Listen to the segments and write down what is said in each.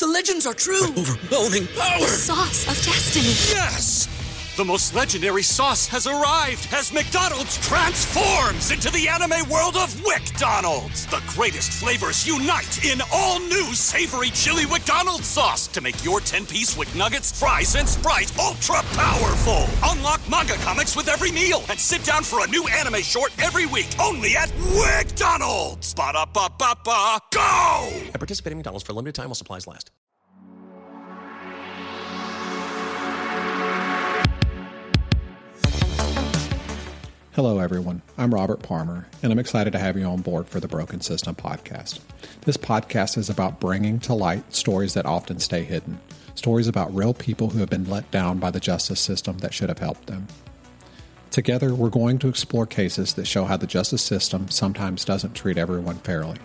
The legends are true. Overwhelming power! Sauce of destiny. Yes! The most legendary sauce has arrived as McDonald's transforms into the anime world of WcDonald's. The greatest flavors unite in all new savory chili McDonald's sauce to make your 10-piece WcNuggets, fries, and Sprite ultra powerful. Unlock manga comics with every meal and sit down for a new anime short every week only at WcDonald's. Ba-da-ba-ba-ba, go! At participating McDonald's for a limited time while supplies last. Hello, everyone. I'm Robert Parmer, and I'm excited to have you on board for the Broken System podcast. This podcast is about bringing to light stories that often stay hidden, stories about real people who have been let down by the justice system that should have helped them. Together, we're going to explore cases that show how the justice system sometimes doesn't treat everyone fairly,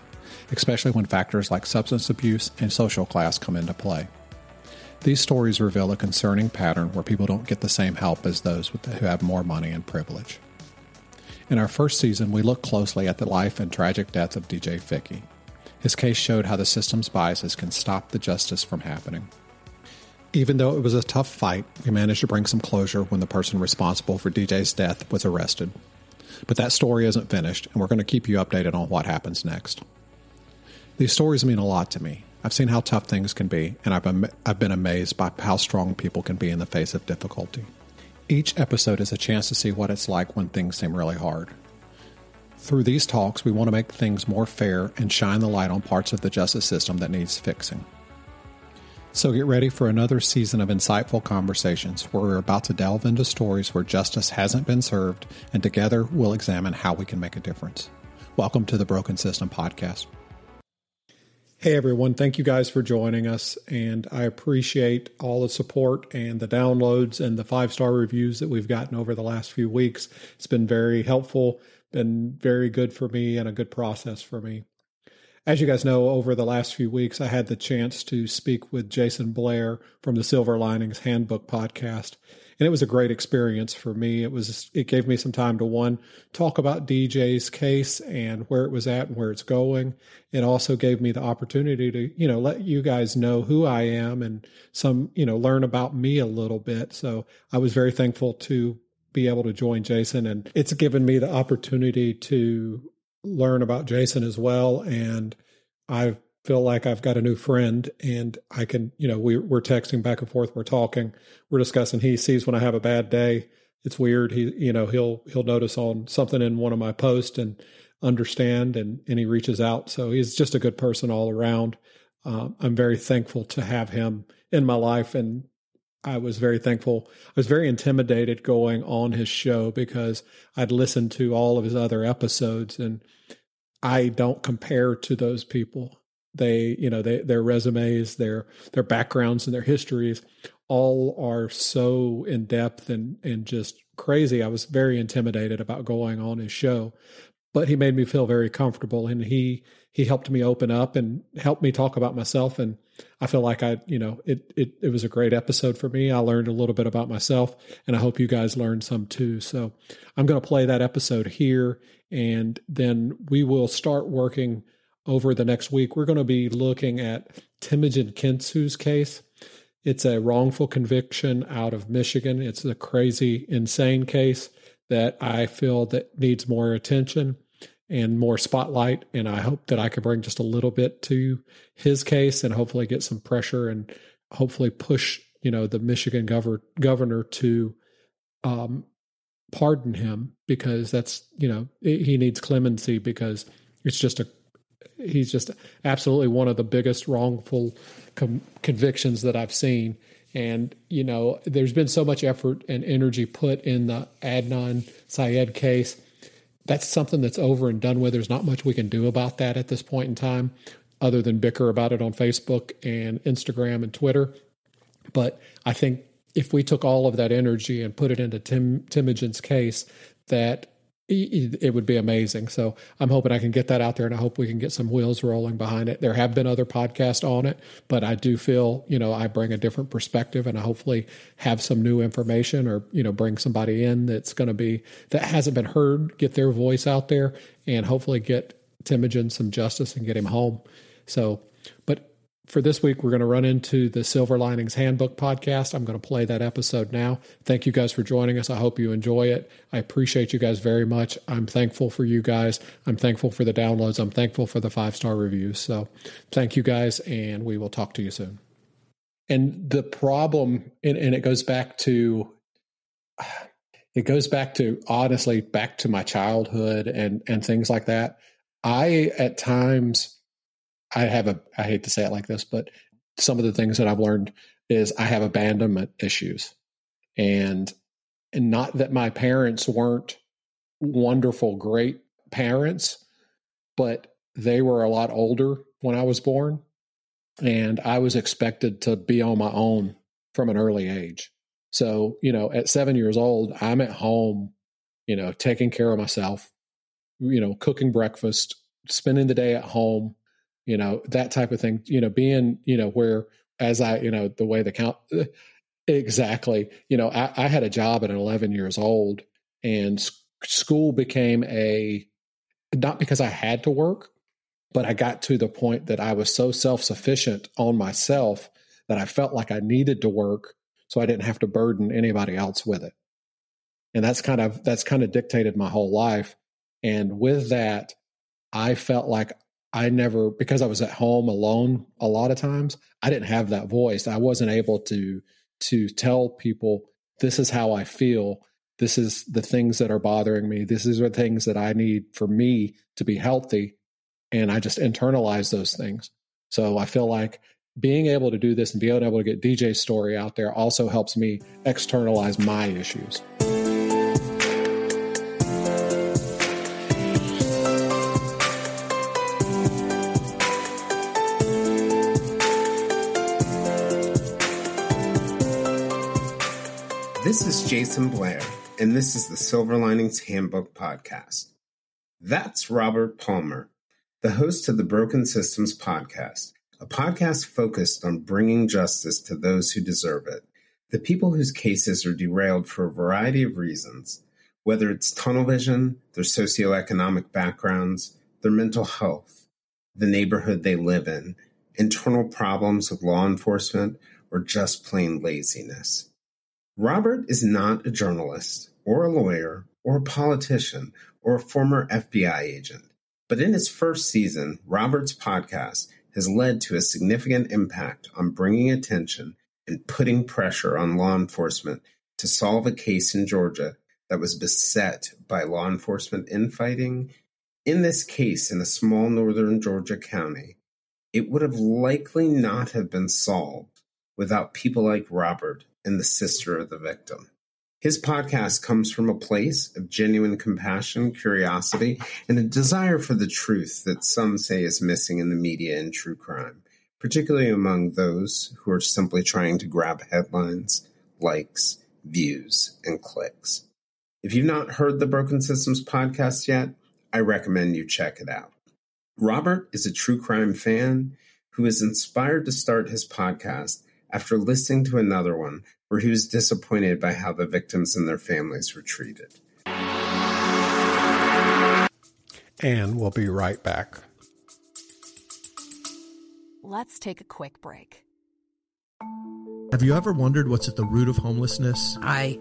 especially when factors like substance abuse and social class come into play. These stories reveal a concerning pattern where people don't get the same help as those who have more money and privilege. In our first season, we looked closely at the life and tragic death of DJ Fickey. His case showed how the system's biases can stop the justice from happening. Even though it was a tough fight, we managed to bring some closure when the person responsible for DJ's death was arrested. But that story isn't finished, and we're going to keep you updated on what happens next. These stories mean a lot to me. I've seen how tough things can be, and I've, I've been amazed by how strong people can be in the face of difficulty. Each episode is a chance to see what it's like when things seem really hard. Through these talks, we want to make things more fair and shine the light on parts of the justice system that needs fixing. So get ready for another season of insightful conversations where we're about to delve into stories where justice hasn't been served, and together we'll examine how we can make a difference. Welcome to the Broken System Podcast. Hey everyone, thank you guys for joining us. And I appreciate all the support and the downloads and the five star reviews that we've gotten over the last few weeks. It's been very helpful, been very good for me, and a good process for me. As you guys know, over the last few weeks, I had the chance to speak with Jayson Blair from the Silver Linings Handbook podcast and it was a great experience for me. It was it gave me some time to one talk about DJ's case and where it was at and where it's going. It also gave me the opportunity to you know let you guys know who I am and some you know learn about me a little bit. So I was very thankful to be able to join Jayson, and it's given me the opportunity to learn about Jayson as well. And I've feel like I've got a new friend and I can, you know, we, we're texting back and forth. We're talking, we're discussing. He sees when I have a bad day. It's weird. He, you know, he'll, he'll notice on something in one of my posts and understand and, and he reaches out. So he's just a good person all around. Um, I'm very thankful to have him in my life. And I was very thankful. I was very intimidated going on his show because I'd listened to all of his other episodes and I don't compare to those people they you know they, their resumes their their backgrounds and their histories all are so in depth and and just crazy. I was very intimidated about going on his show but he made me feel very comfortable and he he helped me open up and helped me talk about myself. And i feel like i you know it it, it was a great episode for me. I learned a little bit about myself and i hope you guys learned some too. So i'm going to play that episode here and then we will start working over the next week, we're going to be looking at Temujin Kensu's case. It's a wrongful conviction out of Michigan. It's a crazy, insane case that I feel that needs more attention and more spotlight. And I hope that I can bring just a little bit to his case and hopefully get some pressure and hopefully push, you know, the Michigan governor governor to um, pardon him because that's, you know, he needs clemency because it's just a he's just absolutely one of the biggest wrongful com- convictions that I've seen. And, you know, there's been so much effort and energy put in the Adnan Syed case. That's something that's over and done with. There's not much we can do about that at this point in time, other than bicker about it on Facebook and Instagram and Twitter. But I think if we took all of that energy and put it into Tim Temujin's case, that it would be amazing. So I'm hoping I can get that out there and I hope we can get some wheels rolling behind it. There have been other podcasts on it, but I do feel, you know, I bring a different perspective and I hopefully have some new information or, you know, bring somebody in that's going to be, that hasn't been heard, get their voice out there and hopefully get Temujin some justice and get him home. So, for this week, we're going to run into the Silver Linings Handbook podcast. I'm going to play that episode now. Thank you guys for joining us. I hope you enjoy it. I appreciate you guys very much. I'm thankful for you guys. I'm thankful for the downloads. I'm thankful for the five star reviews. So thank you guys, and we will talk to you soon. And the problem, and, and it goes back to, it goes back to honestly back to my childhood and and things like that. I at times I have a I hate to say it like this, but some of the things that I've learned is I have abandonment issues. And and not that my parents weren't wonderful, great parents, but they were a lot older when I was born. And I was expected to be on my own from an early age. So, you know, at seven years old, I'm at home, you know, taking care of myself, you know, cooking breakfast, spending the day at home, you know that type of thing you know being you know where as i you know the way the count eh, exactly you know i, I had a job at 11 years old and school became a not because i had to work but i got to the point that i was so self-sufficient on myself that i felt like i needed to work so i didn't have to burden anybody else with it. And that's kind of that's kind of dictated my whole life. And with that i felt like I never because I was at home alone a lot of times, I didn't have that voice. I wasn't able to to tell people this is how I feel. This is the things that are bothering me. This is the things that I need for me to be healthy. And I just internalize those things. So I feel like being able to do this and being able to get DJ's story out there also helps me externalize my issues. This is Jayson Blair, and this is the Silver Linings Handbook Podcast. That's Robert Parmer, the host of the Broken Systems Podcast, a podcast focused on bringing justice to those who deserve it, the people whose cases are derailed for a variety of reasons, whether it's tunnel vision, their socioeconomic backgrounds, their mental health, the neighborhood they live in, internal problems with law enforcement, or just plain laziness. Robert is not a journalist or a lawyer or a politician or a former FBI agent. But in his first season, Robert's podcast has led to a significant impact on bringing attention and putting pressure on law enforcement to solve a case in Georgia that was beset by law enforcement infighting. In this case, in a small northern Georgia county, it would have likely not have been solved without people like Robert and the sister of the victim. His podcast comes from a place of genuine compassion, curiosity, and a desire for the truth that some say is missing in the media and true crime, particularly among those who are simply trying to grab headlines, likes, views, and clicks. If you've not heard the Broken Systems podcast yet, I recommend you check it out. Robert is a true crime fan who is inspired to start his podcast after listening to another one where he was disappointed by how the victims and their families were treated. And we'll be right back. Let's take a quick break. Have you ever wondered what's at the root of homelessness? I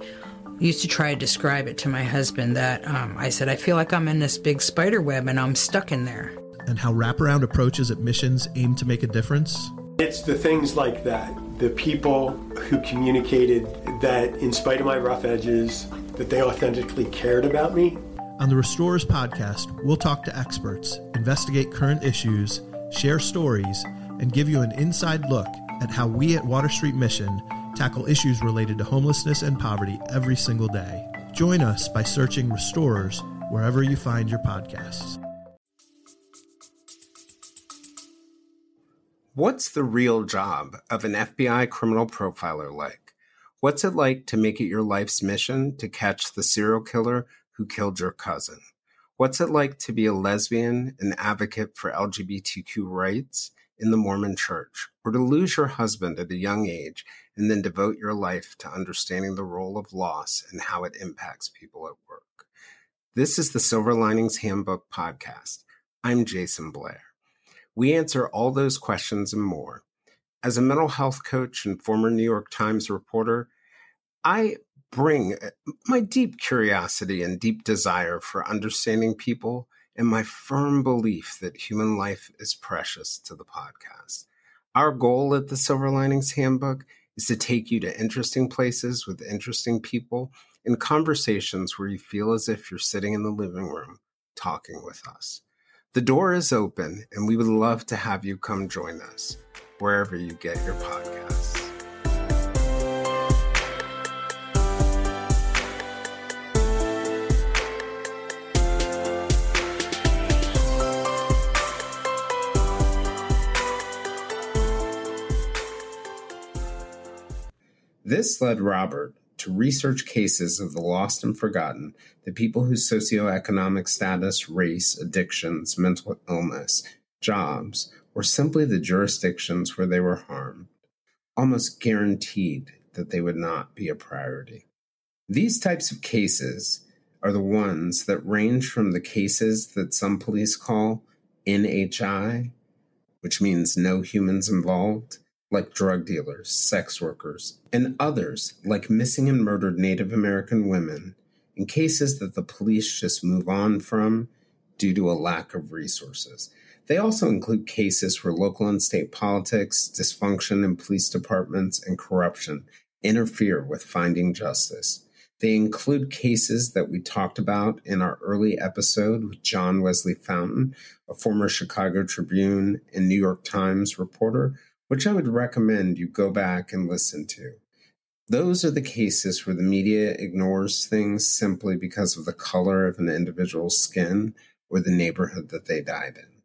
used to try to describe it to my husband that um, I said, I feel like I'm in this big spider web and I'm stuck in there. And how wraparound approaches at missions aim to make a difference? It's the things like that the people who communicated that in spite of my rough edges that they authentically cared about me. On the restorers podcast we'll talk to experts investigate current issues share stories and give you an inside look at how we at water street mission tackle issues related to homelessness and poverty every single day. Join us by searching restorers wherever you find your podcasts What's the real job of an FBI criminal profiler like? What's it like to make it your life's mission to catch the serial killer who killed your cousin? What's it like to be a lesbian, an advocate for LGBTQ rights in the Mormon church, or to lose your husband at a young age and then devote your life to understanding the role of loss and how it impacts people at work? This is the Silver Linings Handbook podcast. I'm Jayson Blair. We answer all those questions and more. As a mental health coach and former New York Times reporter, I bring uh, my deep curiosity and deep desire for understanding people and my firm belief that human life is precious to the podcast. Our goal at the Silver Linings Handbook is to take you to interesting places with interesting people in conversations where you feel as if you're sitting in the living room talking with us. The door is open, and we would love to have you come join us wherever you get your podcasts. This led Robert to research cases of the lost and forgotten, the people whose socioeconomic status, race, addictions, mental illness, jobs, or simply the jurisdictions where they were harmed, almost guaranteed that they would not be a priority. These types of cases are the ones that range from the cases that some police call NHI, which means no humans involved, like drug dealers, sex workers, and others like missing and murdered Native American women in cases that the police just move on from due to a lack of resources. They also include cases where local and state politics, dysfunction in police departments, and corruption interfere with finding justice. They include cases that we talked about in our early episode with John Wesley Fountain, a former Chicago Tribune and New York Times reporter which I would recommend you go back and listen to. Those are the cases where the media ignores things simply because of the color of an individual's skin or the neighborhood that they died in.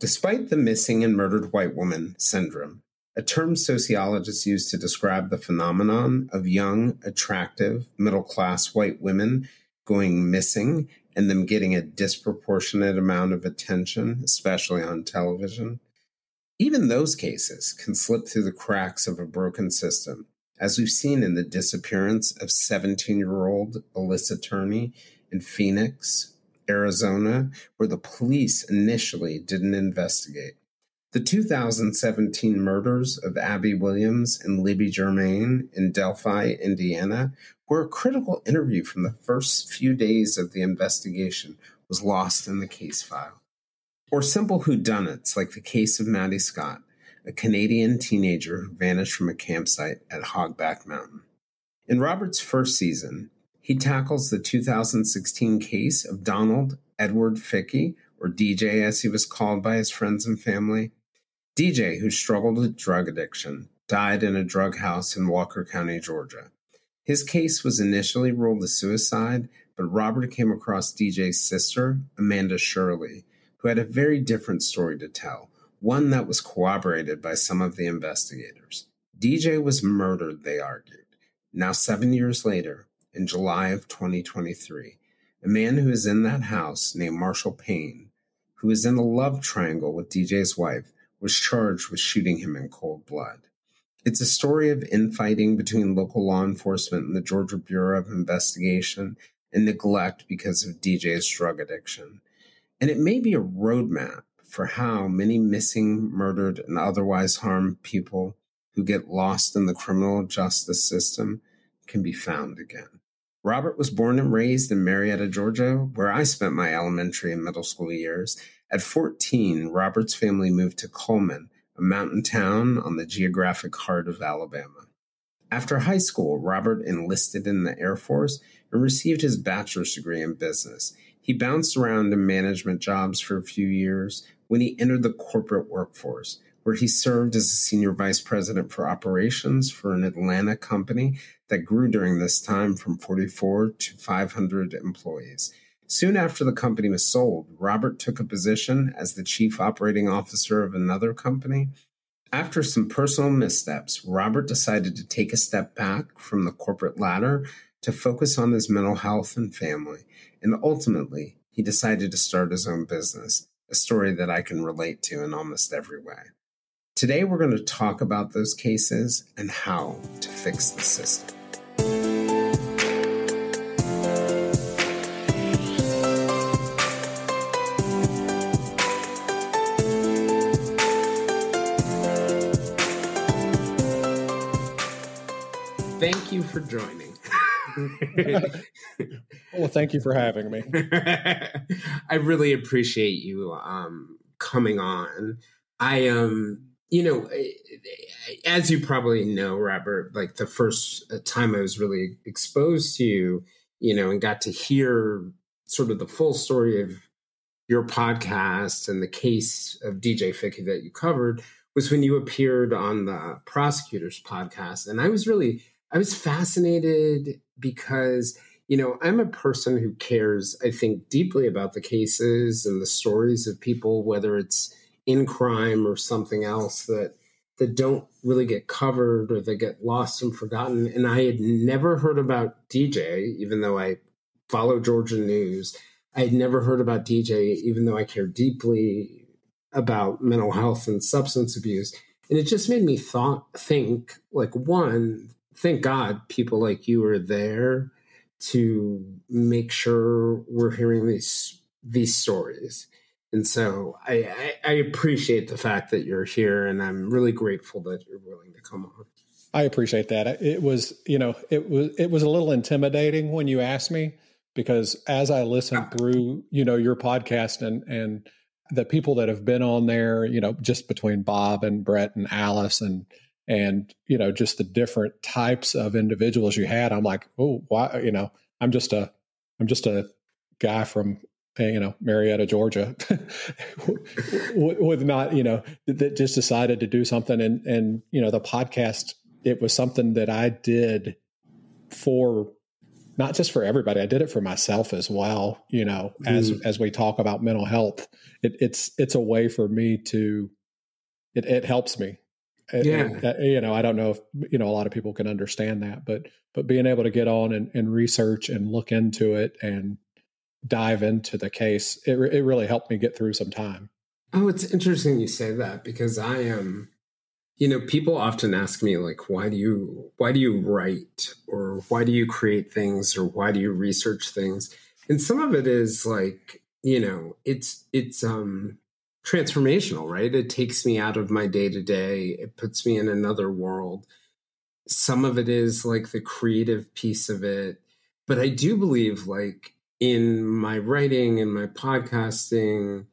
Despite the missing and murdered white woman syndrome, a term sociologists use to describe the phenomenon of young, attractive, middle class white women going missing and them getting a disproportionate amount of attention, especially on television, even those cases can slip through the cracks of a broken system, as we've seen in the disappearance of 17 year old Alyssa Turney in Phoenix, Arizona, where the police initially didn't investigate. The 2017 murders of Abby Williams and Libby German in Delphi, Indiana, where a critical interview from the first few days of the investigation was lost in the case file or simple whodunits like the case of Maddie Scott, a Canadian teenager who vanished from a campsite at Hogback Mountain. In Robert's first season, he tackles the 2016 case of Donald Edward Fickey, or DJ as he was called by his friends and family. DJ, who struggled with drug addiction, died in a drug house in Walker County, Georgia. His case was initially ruled a suicide, but Robert came across DJ's sister, Amanda Shirley, who had a very different story to tell, one that was corroborated by some of the investigators. DJ was murdered, they argued. Now, seven years later, in July of 2023, a man who is in that house named Marshall Payne, who is in a love triangle with DJ's wife, was charged with shooting him in cold blood. It's a story of infighting between local law enforcement and the Georgia Bureau of Investigation and neglect because of DJ's drug addiction. And it may be a roadmap for how many missing, murdered, and otherwise harmed people who get lost in the criminal justice system can be found again. Robert was born and raised in Marietta, Georgia, where I spent my elementary and middle school years. At 14, Robert's family moved to Coleman, a mountain town on the geographic heart of Alabama. After high school, Robert enlisted in the Air Force and received his bachelor's degree in business. He bounced around in management jobs for a few years when he entered the corporate workforce, where he served as a senior vice president for operations for an Atlanta company that grew during this time from 44 to 500 employees. Soon after the company was sold, Robert took a position as the chief operating officer of another company. After some personal missteps, Robert decided to take a step back from the corporate ladder to focus on his mental health and family and ultimately, he decided to start his own business, a story that I can relate to in almost every way. Today, we're going to talk about those cases and how to fix the system. thank you for joining. well, thank you for having me. I really appreciate you um, coming on. I um, you know, as you probably know, Robert, like the first uh, time I was really exposed to you, you know, and got to hear sort of the full story of your podcast and the case of DJ Fickey that you covered was when you appeared on the prosecutors podcast. And I was really, I was fascinated because, you know, I'm a person who cares, I think, deeply about the cases and the stories of people, whether it's in crime or something else that that don't really get covered or they get lost and forgotten. And I had never heard about DJ, even though I follow Georgia news. I had never heard about DJ, even though I care deeply about mental health and substance abuse. And it just made me thought think like one, thank God people like you are there to make sure we're hearing these these stories. And so I, I, I appreciate the fact that you're here, and I'm really grateful that you're willing to come on. I appreciate that. It was, you know, it was it was a little intimidating when you asked me because as I listened ah. through, you know, your podcast and and the people that have been on there, you know, just between Bob and Brett and Alice and and you know just the different types of individuals you had, I'm like, oh, why? You know, I'm just a I'm just a guy from you know Marietta, Georgia, with not you know that just decided to do something, and and you know the podcast it was something that I did for not just for everybody. I did it for myself as well. You know, mm. as as we talk about mental health, it, it's it's a way for me to it it helps me. Yeah, uh, you know, I don't know if you know a lot of people can understand that, but but being able to get on and, and research and look into it and dive into the case, it, it really helped me get through some time. Oh, it's interesting you say that because I am, um, you know, people often ask me like, why do you, why do you write or why do you create things or why do you research things? And some of it is like, you know, it's, it's, um, transformational, right? It takes me out of my day to day. It puts me in another world. Some of it is like the creative piece of it. But I do believe like in my writing and my podcasting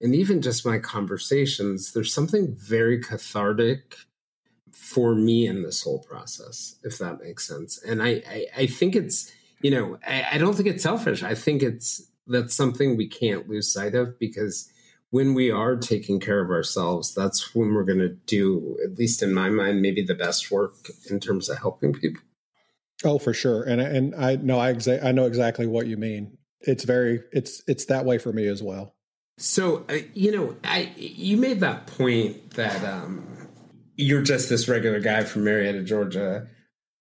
and even just my conversations, there's something very cathartic for me in this whole process, if that makes sense. And I, I, I think it's, you know, I, I don't think it's selfish. I think it's that's something we can't lose sight of because when we are taking care of ourselves, that's when we're going to do, at least in my mind, maybe the best work in terms of helping people. Oh, for sure, and and I know I exa- I know exactly what you mean. It's very it's it's that way for me as well. So uh, you know, I you made that point that um, you're just this regular guy from Marietta, Georgia,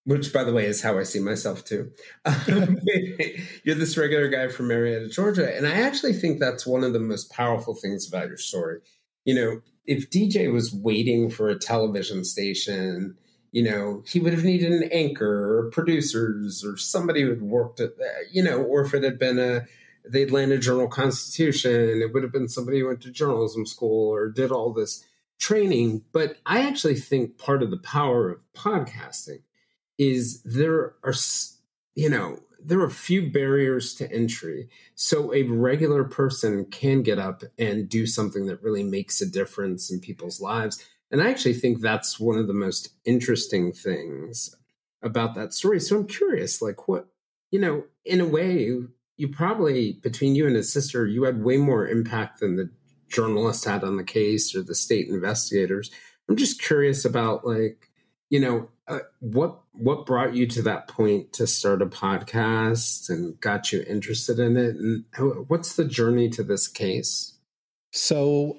which, by the way, is how I see myself too. Um, you're this regular guy from Marietta, Georgia, and I actually think that's one of the most powerful things about your story. You know, if DJ was waiting for a television station you know, he would have needed an anchor or producers or somebody who had worked at that, you know, or if it had been a the Atlanta Journal Constitution, it would have been somebody who went to journalism school or did all this training. But I actually think part of the power of podcasting is there are, you know, there are a few barriers to entry. So a regular person can get up and do something that really makes a difference in people's lives and I actually think that's one of the most interesting things about that story. So I'm curious, like what, you know, in a way, you probably, between you and his sister, you had way more impact than the journalist had on the case or the state investigators. I'm just curious about like, you know, what what brought you to that point to start a podcast and got you interested in it, and what's the journey to this case? So,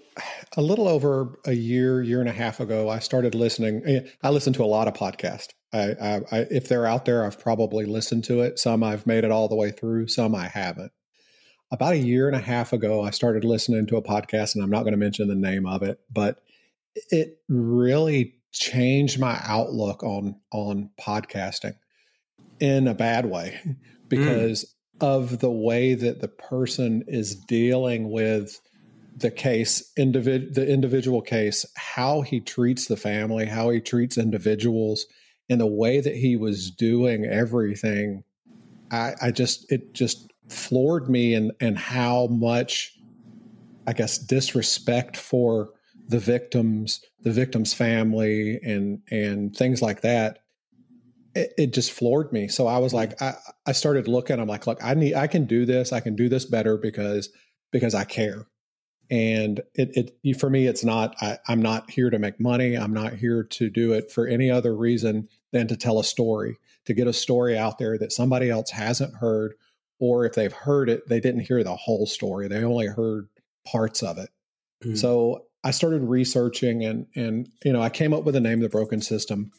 a little over a year, year and a half ago, I started listening. Eh, I listen to a lot of podcasts. I, I, I, if they're out there, I've probably listened to it. Some I've made it all the way through. Some I haven't. About a year and a half ago, I started listening to a podcast, and I'm not going to mention the name of it, but it really changed my outlook on on podcasting in a bad way mm. because mm. of the way that the person is dealing with the case, individ- the individual case, how he treats the family, how he treats individuals, and the way that he was doing everything, I, I just it just floored me and and how much I guess disrespect for the victims, the victim's family, and and things like that. It, it, just floored me. So I was like, I, I started looking. I'm like, look, I need, I can do this. I can do this better because because I care. And it, it for me, it's not. I, I'm not here to make money. I'm not here to do it for any other reason than to tell a story, to get a story out there that somebody else hasn't heard, or if they've heard it, they didn't hear the whole story. They only heard parts of it. Mm-hmm. So I started researching and and you know I came up with the name of the broken system.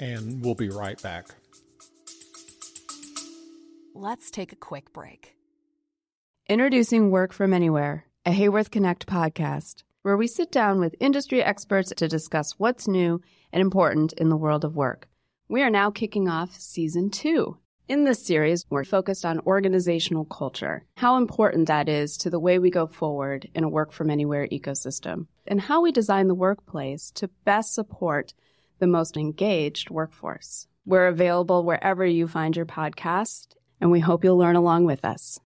And we'll be right back. Let's take a quick break. Introducing Work from Anywhere, a Haworth Connect podcast, where we sit down with industry experts to discuss what's new and important in the world of work. We are now kicking off season two. In this series, we're focused on organizational culture, how important that is to the way we go forward in a work from anywhere ecosystem, and how we design the workplace to best support the most engaged workforce. We're available wherever you find your podcast, and we hope you'll learn along with us.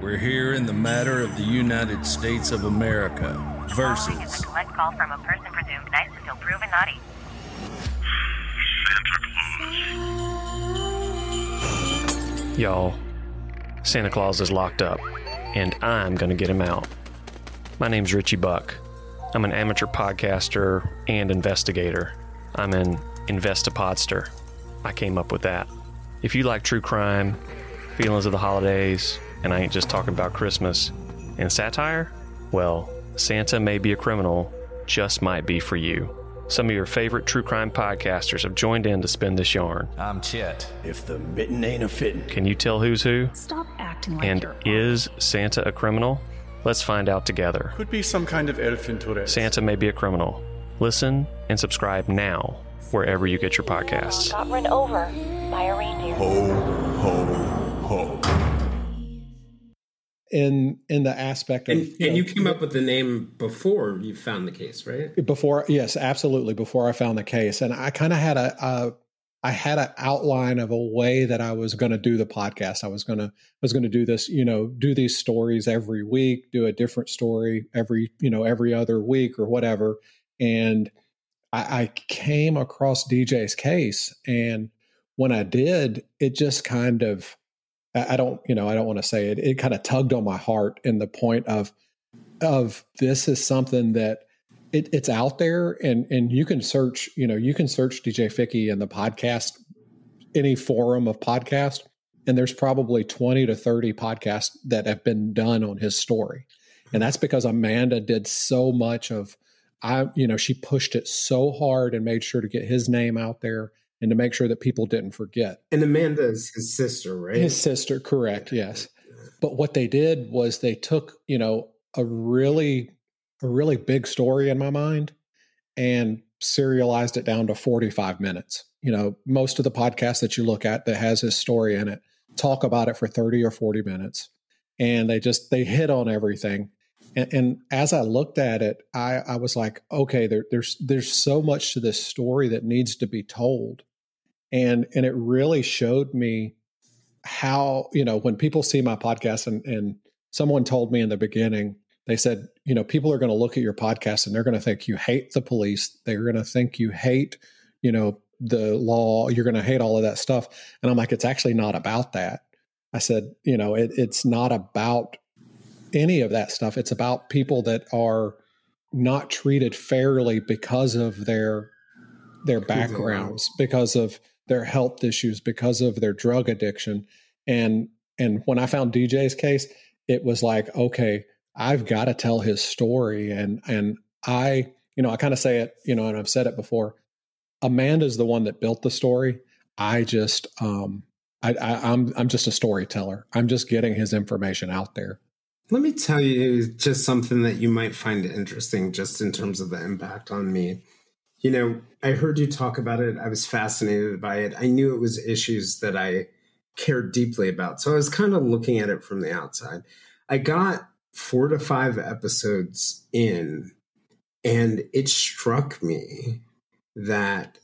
We're here in the matter of the United States of America versus. is a collect call from a person presumed nice until proven naughty. Y'all, Santa Claus is locked up, and I'm going to get him out. My name's Richie Buck. I'm an amateur podcaster and investigator. I'm an Investipodster. I came up with that. If you like true crime, feelings of the holidays, and I ain't just talking about Christmas, and satire, well, Santa may be a criminal, just might be for you. Some of your favorite true crime podcasters have joined in to spin this yarn. I'm Chet. If the mitten ain't a fitting. Can you tell who's who? Stop acting like And you're is Santa a criminal? Let's find out together. Could be some kind of elf in Tourette. Santa may be a criminal. Listen and subscribe now wherever you get your podcasts. Got run over by a reindeer. Ho, ho, ho. In in the aspect of And, and you came up with the name before you found the case, right? before yes absolutely before i found the case. And i kind of had a, a i had an outline of a way that i was going to do the podcast. I was going to was going to do this you know do these stories every week do a different story every you know every other week or whatever. And i, I came across dj's case and when i did it just kind of I don't, you know, I don't want to say it. It kind of tugged on my heart in the point of, of this is something that it, it's out there, and and you can search, you know, you can search DJ Fickey in the podcast, any forum of podcast, and there's probably twenty to thirty podcasts that have been done on his story, and that's because Amanda did so much of, I, you know, she pushed it so hard and made sure to get his name out there and to make sure that people didn't forget. And Amanda is his sister, right? His sister, correct? Yes. But what they did was they took, you know, a really, a really big story in my mind, and serialized it down to forty-five minutes. You know, most of the podcasts that you look at that has his story in it talk about it for thirty or forty minutes, and they just they hit on everything. And, and as I looked at it, I, I was like, okay, there, there's there's so much to this story that needs to be told, and and it really showed me how you know when people see my podcast and and someone told me in the beginning they said you know people are going to look at your podcast and they're going to think you hate the police. They're going to think you hate you know the law. You're going to hate all of that stuff. And i'm like it's actually not about that. I said you know it, it's not about any of that stuff. It's about people that are not treated fairly because of their their backgrounds because of their health issues because of their drug addiction. And and when i found dj's case it was like okay i've got to tell his story. And and i you know i kind of say it you know and i've said it before. Amanda's the one that built the story. I just um I, I i'm i'm just a storyteller. I'm just getting his information out there. Let me tell you just something that you might find interesting, just in terms of the impact on me. You know, I heard you talk about it. I was fascinated by it. I knew it was issues that I cared deeply about. So I was kind of looking at it from the outside. I got four to five episodes in, and it struck me that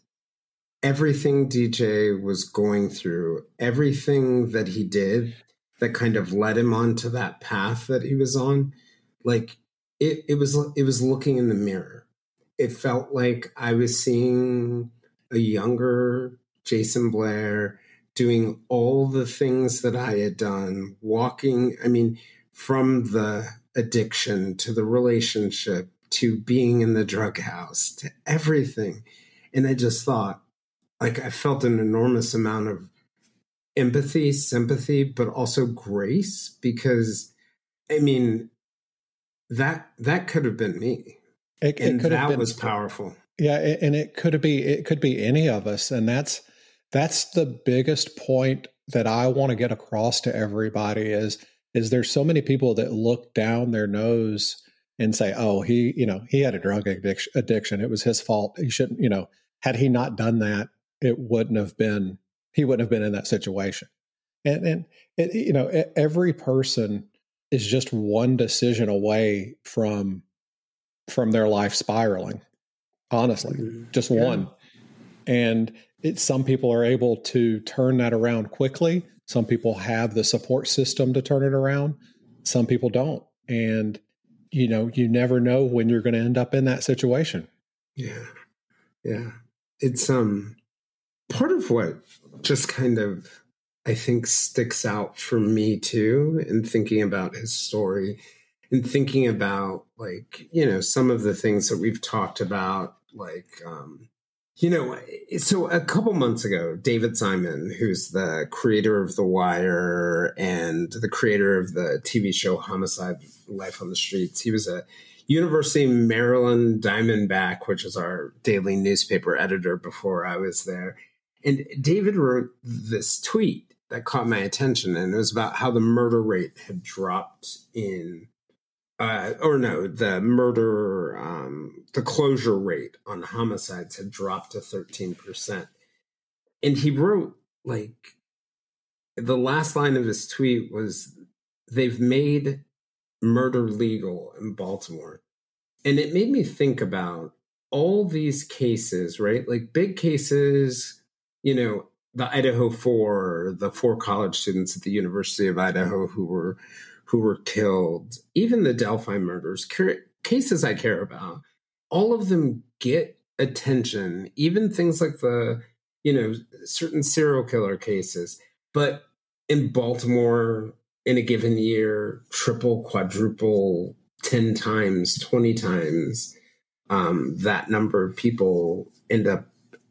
everything DJ was going through, everything that he did that kind of led him onto that path that he was on, like it, it was it was looking in the mirror. It felt like I was seeing a younger Jayson Blair doing all the things that I had done, walking, I mean, from the addiction to the relationship to being in the drug house to everything. And I just thought, like, I felt an enormous amount of empathy, sympathy, but also grace because, I mean, that that could have been me. It, and it could that have been, was powerful. Yeah, and it could be it could be any of us, and that's that's the biggest point that I want to get across to everybody is is there's so many people that look down their nose and say, "Oh, he, you know, he had a drug addiction. Addiction. It was his fault. He shouldn't, you know, had he not done that, it wouldn't have been. He wouldn't have been in that situation." And and it, you know, every person is just one decision away from from their life spiraling. Honestly, mm-hmm. just yeah. one. And it, some people are able to turn that around quickly. Some people have the support system to turn it around. Some people don't. And, you know, you never know when you're going to end up in that situation. Yeah. Yeah. It's um part of what just kind of I think sticks out for me too in thinking about his story and thinking about like, you know, some of the things that we've talked about, like um you know, so a couple months ago, David Simon, who's the creator of The Wire and the creator of the TV show Homicide Life on the Streets, he was a University of Maryland Diamondback, which is our daily newspaper editor before I was there. And David wrote this tweet that caught my attention, and it was about how the murder rate had dropped in uh, or no, the murder, um, the closure rate on homicides had dropped to 13%. And he wrote, like, the last line of his tweet was, they've made murder legal in Baltimore. And it made me think about all these cases, right? Like big cases, you know, the Idaho Four, the four college students at the University of Idaho who were who were killed, even the Delphi murders, cases I care about, all of them get attention, even things like the, you know, certain serial killer cases. But in Baltimore, in a given year, triple, quadruple, 10 times, 20 times, um, that number of people end up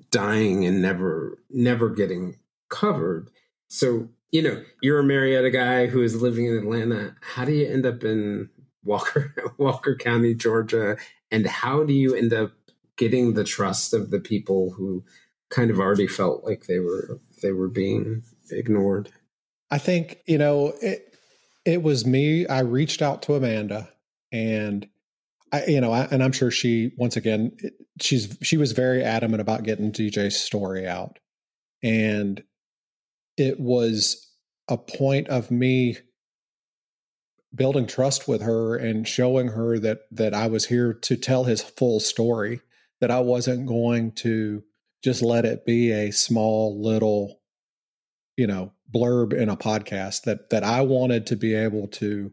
dying and never, never getting covered. So you know, you're a Marietta guy who is living in Atlanta. How do you end up in Walker, Walker County, Georgia? And how do you end up getting the trust of the people who kind of already felt like they were they were being ignored? I think, you know, it it was me. I reached out to Amanda and I, you know, I, and I'm sure she, once again, she's she was very adamant about getting DJ's story out, and it was a point of me building trust with her and showing her that that I was here to tell his full story that I wasn't going to just let it be a small little you know blurb in a podcast that that I wanted to be able to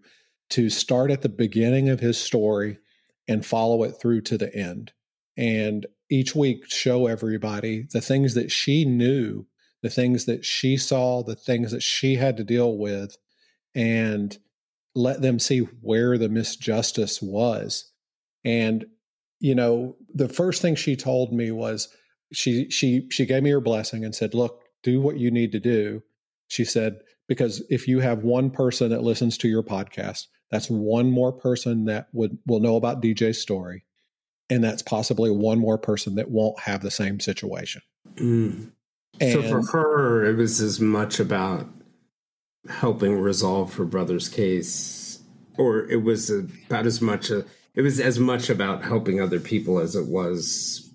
to start at the beginning of his story and follow it through to the end. And each week show everybody the things that she knew the things that she saw, the things that she had to deal with, and let them see where the misjustice was. And, you know, the first thing she told me was she she she gave me her blessing and said, look, do what you need to do. She said, because if you have one person that listens to your podcast, that's one more person that would will know about DJ's story. And that's possibly one more person that won't have the same situation. Mm. And so for her, it was as much about helping resolve her brother's case, or it was about as much. A, it was as much about helping other people as it was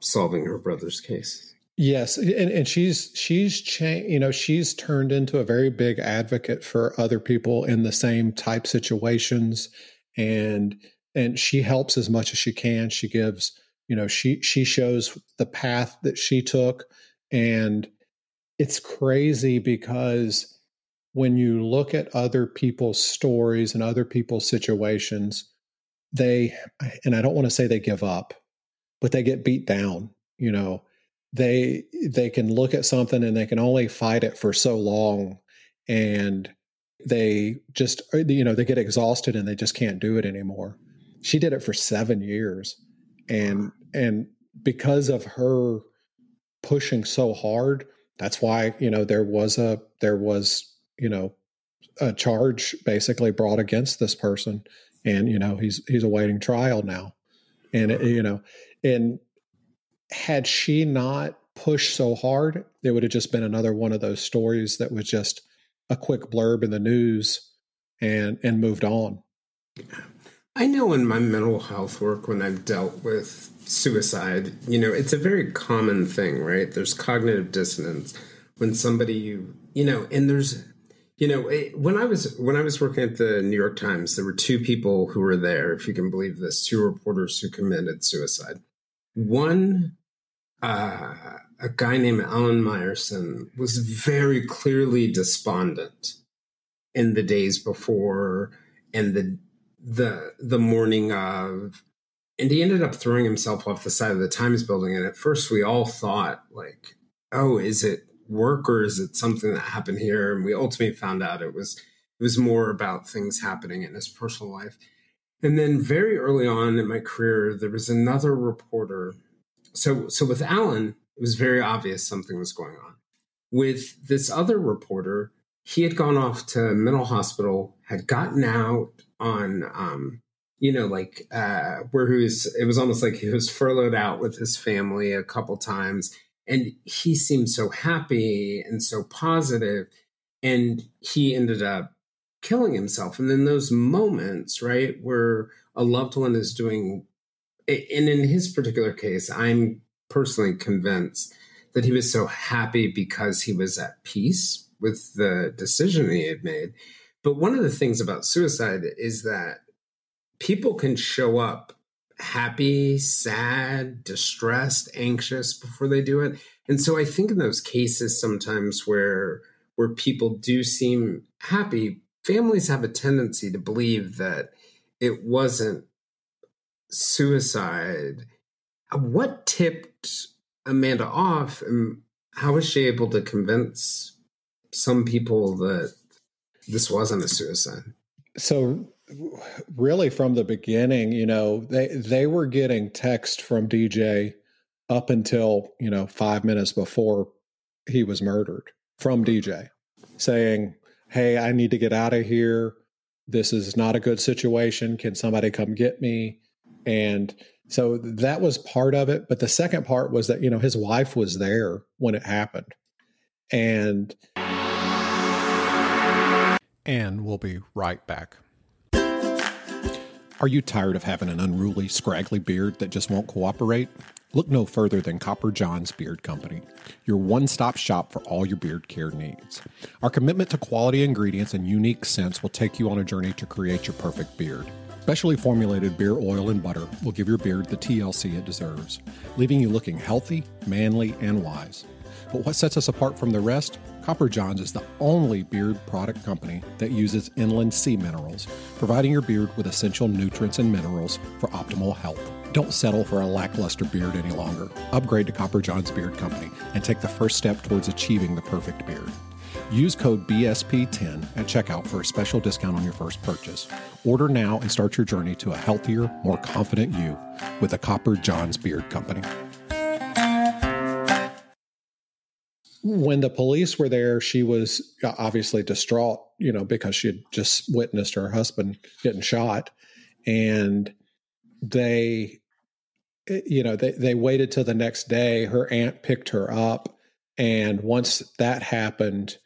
solving her brother's case. Yes, and, and she's she's changed. You know, she's turned into a very big advocate for other people in the same type situations, and and she helps as much as she can. She gives, you know, she she shows the path that she took, and it's crazy because when you look at other people's stories and other people's situations, they and I don't want to say they give up, but they get beat down. You know they they can look at something and they can only fight it for so long and they just uh, you know they get exhausted and they just can't do it anymore she did it for 7 years and and because of her pushing so hard that's why you know there was a there was you know a charge basically brought against this person. And you know he's he's awaiting trial now. And it, you know and had she not pushed so hard, it would have just been another one of those stories that was just a quick blurb in the news and and moved on. I know in my mental health work when I've dealt with suicide, you know, it's a very common thing, right? There's cognitive dissonance when somebody you, you know, and there's you know, when I was when I was working at the New York Times, there were two people who were there, if you can believe this, two reporters who committed suicide. One uh, a guy named Allen Myerson was very clearly despondent in the days before and the the the morning of and he ended up throwing himself off the side of the Times building. And at first we all thought like oh is it work or is it something that happened here? And we ultimately found out it was it was more about things happening in his personal life. And then very early on in my career there was another reporter. So so with Alan, it was very obvious something was going on. With this other reporter, he had gone off to mental hospital, had gotten out on um, you know, like uh where he was it was almost like he was furloughed out with his family a couple times. And he seemed so happy and so positive, and he ended up killing himself. And then those moments, right, where a loved one is doing and in his particular case, I'm personally convinced that he was so happy because he was at peace with the decision he had made. But one of the things about suicide is that people can show up happy, sad, distressed, anxious before they do it. And so I think in those cases sometimes where where people do seem happy, families have a tendency to believe that it wasn't suicide. Uh, what tipped Amanda off, and how was she able to convince some people that this wasn't a suicide? So, really, from the beginning, you know, they they were getting text from DJ up until you know five minutes before he was murdered from DJ saying, "Hey, I need to get out of here. This is not a good situation. Can somebody come get me?" And so that was part of it. But the second part was that, you know, his wife was there when it happened. And and we'll be right back. Are you tired of having an unruly, scraggly beard that just won't cooperate? Look no further than Copper John's Beard Company, your one stop shop for all your beard care needs. Our commitment to quality ingredients and unique scents will take you on a journey to create your perfect beard. Specially formulated beer oil and butter will give your beard the TLC it deserves, leaving you looking healthy, manly, and wise. But what sets us apart from the rest? Copper Johns is the only beard product company that uses inland sea minerals, providing your beard with essential nutrients and minerals for optimal health. Don't settle for a lackluster beard any longer. Upgrade to Copper Johns Beard Company and take the first step towards achieving the perfect beard. Use code BSP10 at checkout for a special discount on your first purchase. Order now and start your journey to a healthier, more confident you with the Copper Johns Beard Company. When the police were there, she was obviously distraught, you know, because she had just witnessed her husband getting shot. And they, eh, you know, they, they waited till the next day. Her aunt picked her up. And once that happened,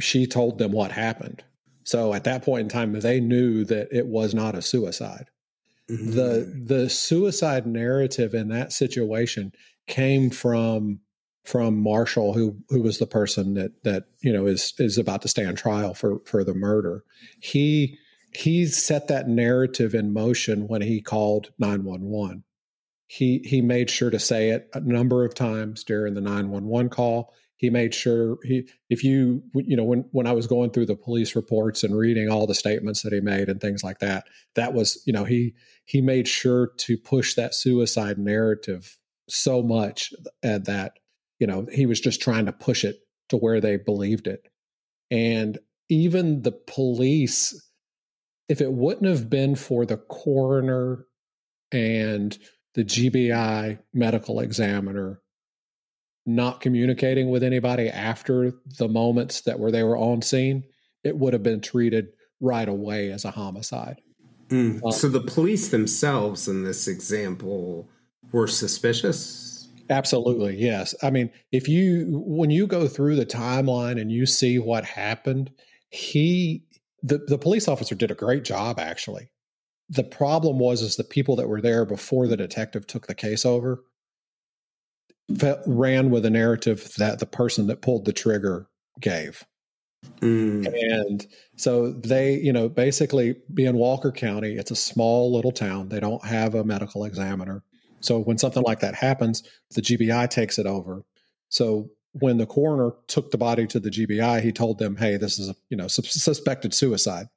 she told them what happened. So at that point in time, they knew that it was not a suicide. Mm-hmm. The the suicide narrative in that situation came from from Marshall, who who was the person that that you know is is about to stand trial for for the murder. He he set that narrative in motion when he called nine one one. He he made sure to say it a number of times during the nine one one call. He made sure he if you you know when when I was going through the police reports and reading all the statements that he made and things like that, that was you know he he made sure to push that suicide narrative so much at that you know he was just trying to push it to where they believed it. And even the police if it wouldn't have been for the coroner and the GBI medical examiner not communicating with anybody after the moments that were they were on scene it would have been treated right away as a homicide. Mm. um, so the police themselves in this example were suspicious Absolutely, yes. I mean, if you when you go through the timeline and you see what happened, he the, the police officer did a great job actually. The problem was is the people that were there before the detective took the case over ran with a narrative that the person that pulled the trigger gave. Mm. And so they, you know, basically being Walker County, it's a small little town. They don't have a medical examiner. So when something like that happens, the GBI takes it over. So when the coroner took the body to the GBI, he told them, "Hey, this is a you know suspected suicide."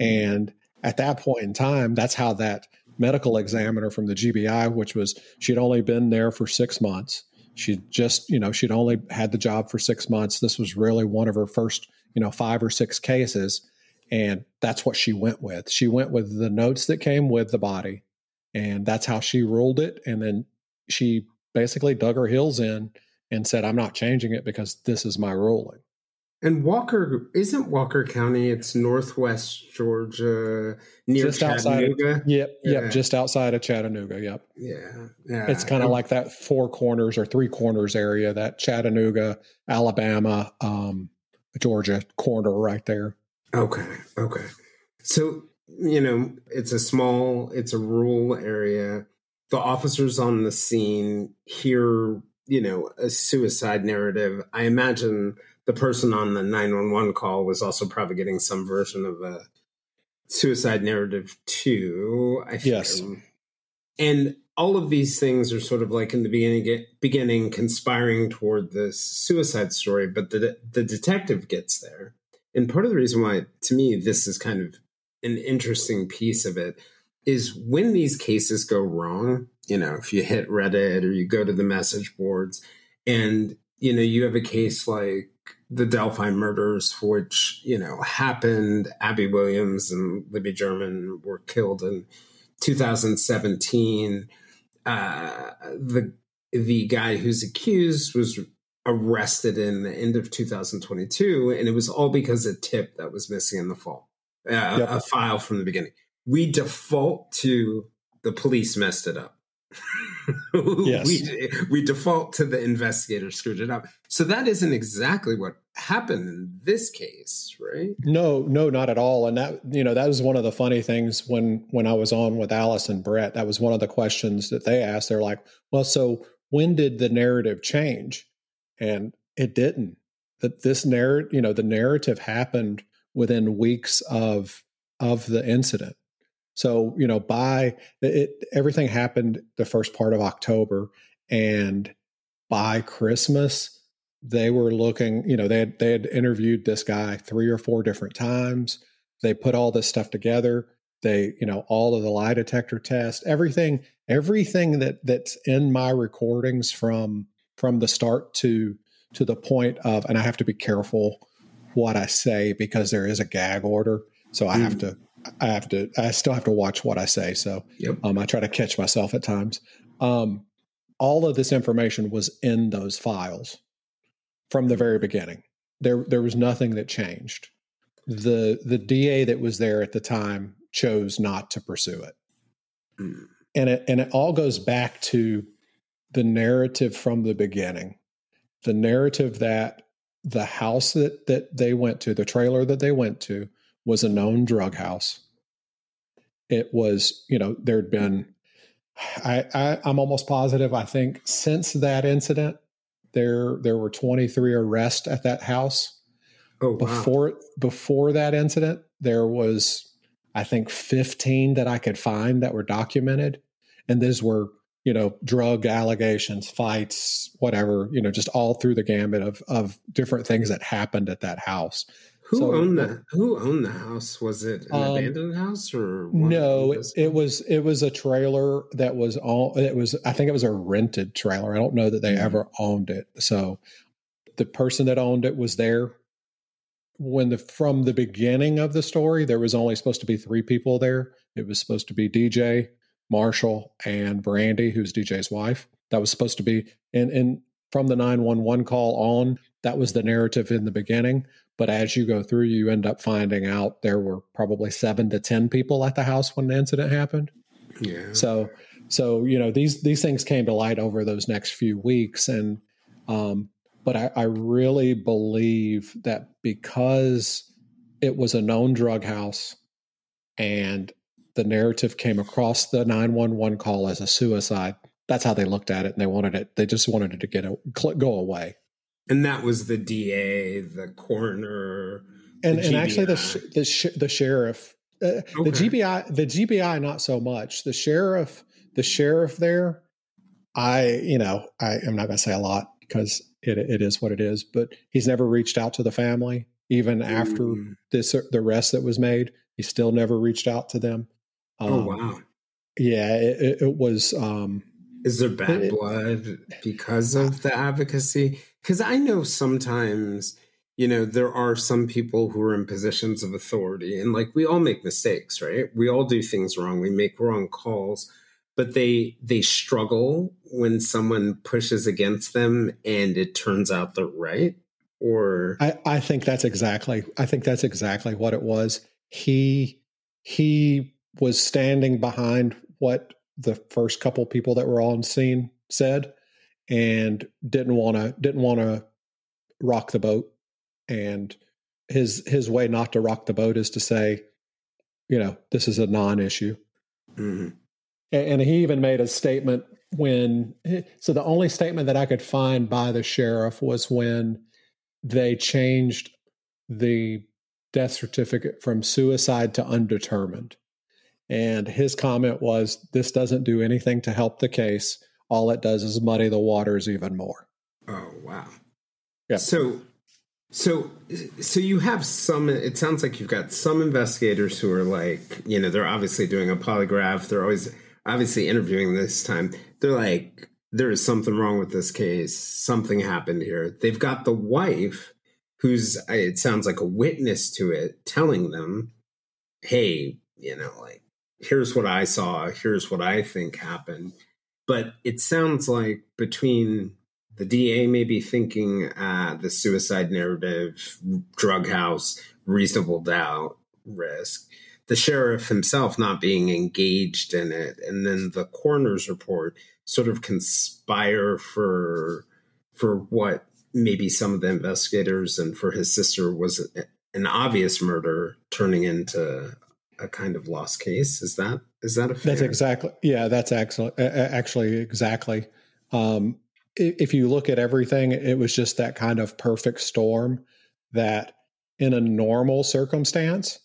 Mm-hmm. And at that point in time, that's how that medical examiner from the GBI, which was she'd only been there for six months. She just you know she'd only had the job for six months. This was really one of her first you know five or six cases, and that's what she went with. She went with the notes that came with the body and that's how she ruled it. And then she basically dug her heels in and said, I'm not changing it because this is my ruling. And Walker isn't Walker County, it's northwest Georgia near just Chattanooga. Outside of, yep, yeah. yep, just outside of Chattanooga, yep. Yeah. Yeah. It's kind of like that four corners or three corners area, that Chattanooga, Alabama, um, Georgia corner right there. Okay. Okay. So you know, it's a small, it's a rural area. The officers on the scene hear, you know, a suicide narrative. I imagine the person on the 911 call was also probably getting some version of a suicide narrative too. I think. Yes. And all of these things are sort of like in the beginning, beginning conspiring toward this suicide story, but the the detective gets there. And part of the reason why, to me, this is kind of an interesting piece of it is when these cases go wrong, you know, if you hit Reddit or you go to the message boards and, you know, you have a case like the Delphi murders, which, you know, happened. Abby Williams and Libby German were killed in 2017. Uh, the the guy who's accused was arrested in the end of 2022, and it was all because a tip that was missing in the fall uh, yep. a file from the beginning. We default to the police messed it up. yes. we, we default to the investigator screwed it up. So that isn't exactly what happened in this case, right? No, no, not at all. And that you know that was one of the funny things when when I was on with Alice and Brett. That was one of the questions that they asked. They're like, "Well, so when did the narrative change?" And it didn't. That this narrative, you know, the narrative happened within weeks of of the incident. So you know, by it, everything happened the first part of October, and by Christmas they were looking. You know, they had they had interviewed this guy three or four different times. They put all this stuff together. They, you know, all of the lie detector tests, everything, everything that that's in my recordings from from the start to to the point of, and I have to be careful what I say because there is a gag order. So I mm. have to, I have to, I still have to watch what I say. So yep. um, I try to catch myself at times. Um, all of this information was in those files from the very beginning. There, there was nothing that changed. The the DA that was there at the time chose not to pursue it, mm. and it and it all goes back to the narrative from the beginning, the narrative that the house that that they went to, the trailer that they went to, was a known drug house. It was, you know, there'd been. I, I I'm almost positive. I think since that incident, there there were 23 arrests at that house. Oh, wow. before before that incident, there was I think 15 that I could find that were documented, and these were you know drug allegations, fights, whatever you know, just all through the gambit of of different things that happened at that house. Who So- owned the Who owned the house? Was it an Um, abandoned house or No, it, it was it was a trailer that was all it was I think it was a rented trailer. I don't know that they ever owned it. So the person that owned it was there when the from the beginning of the story there was only supposed to be 3 people there. It was supposed to be DJ, Marshall and Brandy who's DJ's wife. That was supposed to be and and from the 911 call on that was the narrative in the beginning but as you go through you end up finding out there were probably 7 to 10 people at the house when the incident happened Yeah. so so you know these these things came to light over those next few weeks and um but I, I really believe that because it was a known drug house and the narrative came across the 911 call as a suicide. That's how they looked at it and they wanted it they just wanted it to get a, go away. And that was the DA, the coroner, and the and actually the the sh- the sheriff uh, the GBI the GBI not so much. The sheriff the sheriff there I you know I am not going to say a lot because it it is what it is but he's never reached out to the family. Even after Mm. this the arrest that was made he still never reached out to them Oh Um, wow. yeah it, it, it was um Is there bad it- blood because of the advocacy? Because I know sometimes, you know, there are some people who are in positions of authority, and like we all make mistakes, right? We all do things wrong. We make wrong calls, but they they struggle when someone pushes against them, and it turns out they're right. Or I, I think that's exactly I think that's exactly what it was. He he was standing behind what the first couple people that were on scene said and didn't want to didn't want to rock the boat. And his his way not to rock the boat is to say you know this is a non-issue. Mhm. and, and he even made a statement when so the only statement that i could find by the sheriff was when they changed the death certificate from suicide to undetermined and his comment was this doesn't do anything to help the case all it does is muddy the waters even more Oh wow. Yeah. So so so you have some it sounds like you've got some investigators who are like, you know, they're obviously doing a polygraph. They're always obviously interviewing this time. They're like there is something wrong with this case. Something happened here. They've got the wife who's it sounds like a witness to it telling them, "Hey, you know, like here's what I saw, here's what I think happened." But it sounds like between the DA maybe thinking uh, the suicide narrative, drug house, reasonable doubt, risk. The sheriff himself not being engaged in it, and then the coroner's report sort of conspire for for what maybe some of the investigators and for his sister was an obvious murder turning into a kind of lost case. Is that is that a fair? That's exactly yeah. That's excellent. a- a- Actually, exactly. Um, if you look at everything, it was just that kind of perfect storm that, in a normal circumstance,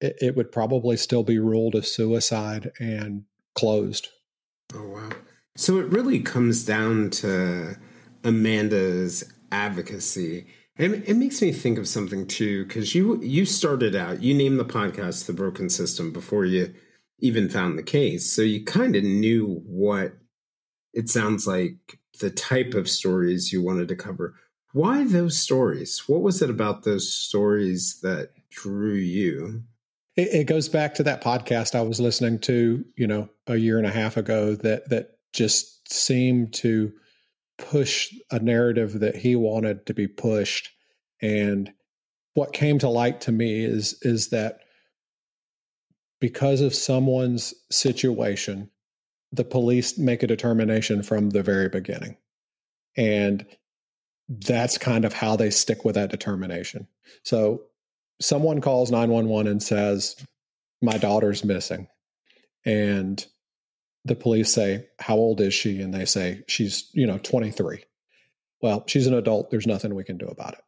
it, it would probably still be ruled a suicide and closed. Oh wow! So it really comes down to Amanda's advocacy, and it makes me think of something too. Because you you started out, you named the podcast "The Broken System" before you even found the case, so you kind of knew what it sounds like the type of stories you wanted to cover. Why those stories? What was it about those stories that drew you? It, it goes back to that podcast I was listening to, you know, a year and a half ago that that just seemed to push a narrative that he wanted to be pushed. And what came to light to me is is that because of someone's situation, the police make a determination from the very beginning. And that's kind of how they stick with that determination. So someone calls 911 and says, My daughter's missing. And the police say, How old is she? And they say, She's, you know, 23. well, she's an adult. There's nothing we can do about it.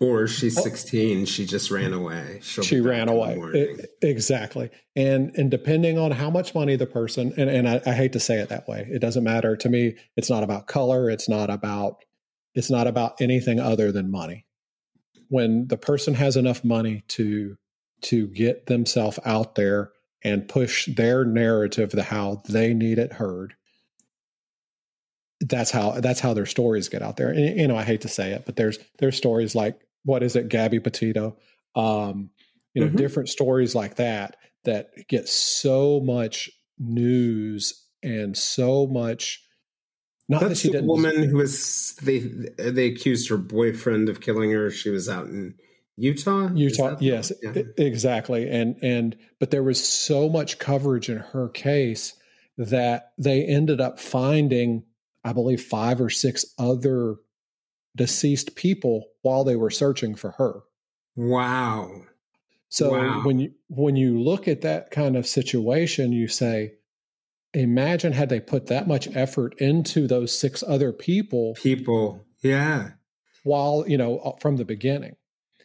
Or she's 16. She just ran away. She'll she ran away. It, exactly. And and depending on how much money the person and, and I, I hate to say it that way. It doesn't matter to me. It's not about color. It's not about it's not about anything other than money. When the person has enough money to to get themselves out there and push their narrative the how they need it heard, that's how that's how their stories get out there. And, you know, I hate to say it, but there's there's stories like what is it, Gabby Petito, um, you know, mm-hmm. different stories like that that get so much news and so much. Not That's that the woman who was they they accused her boyfriend of killing her. She was out in Utah. Utah, yes, yeah. exactly. And and but there was so much coverage in her case that they ended up finding I believe, five or six other deceased people while they were searching for her. Wow. So wow. when you when you look at that kind of situation, you say, imagine had they put that much effort into those six other people. People, yeah. While you know uh, from the beginning.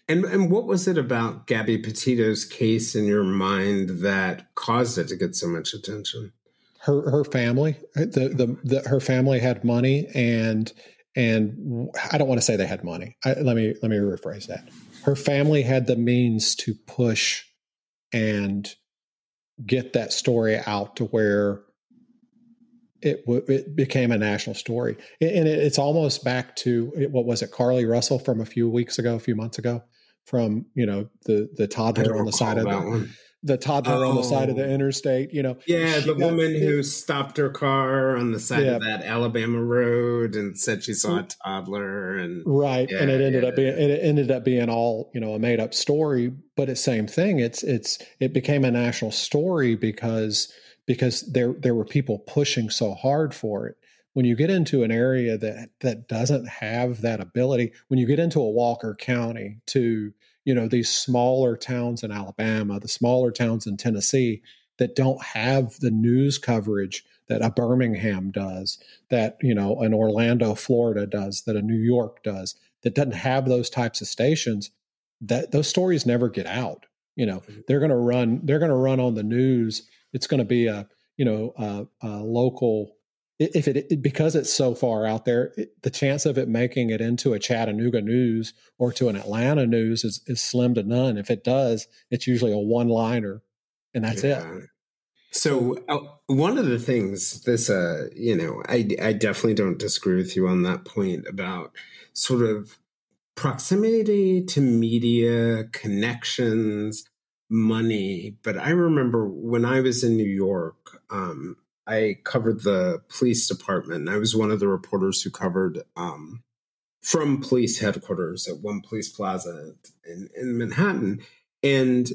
And and what was it about Gabby Petito's case in your mind that caused it to get so much attention? her her family uh, the, the, the her family had money and and I don't want to say they had money. I, let me let me rephrase that. Her family had the means to push and get that story out to where it it became a national story, and it, it's almost back to what was it, Carlee Russell from a few weeks ago, a few months ago, from you know the the toddler on the side of the. One the toddler oh. on the side of the interstate. You know, yeah, the got, woman who stopped her car on the side yeah. of that Alabama road and said she saw a toddler, and right, yeah, and it ended yeah, up being it ended up being all you know a made up story, but it's same thing. It's it's it became a national story because because there there were people pushing so hard for it. When you get into an area that that doesn't have that ability, when you get into a Walker County to you know these smaller towns in Alabama, the smaller towns in Tennessee that don't have the news coverage that a Birmingham does, that you know an Orlando, Florida does, that a New York does, that doesn't have those types of stations. That those stories never get out. You know mm-hmm. they're going to run. They're going to run on the news. It's going to be a you know a, a local if it because it's so far out there, it, the chance of it making it into a Chattanooga news or to an Atlanta news is, is slim to none. If it does, it's usually a one liner, and that's yeah. it. So uh, one of the things this, uh, you know, I I definitely don't disagree with you on that point about sort of proximity to media connections money but i remember when i was in new york um, I covered the police department. I was one of the reporters who covered um, from police headquarters at One Police Plaza in, in Manhattan. And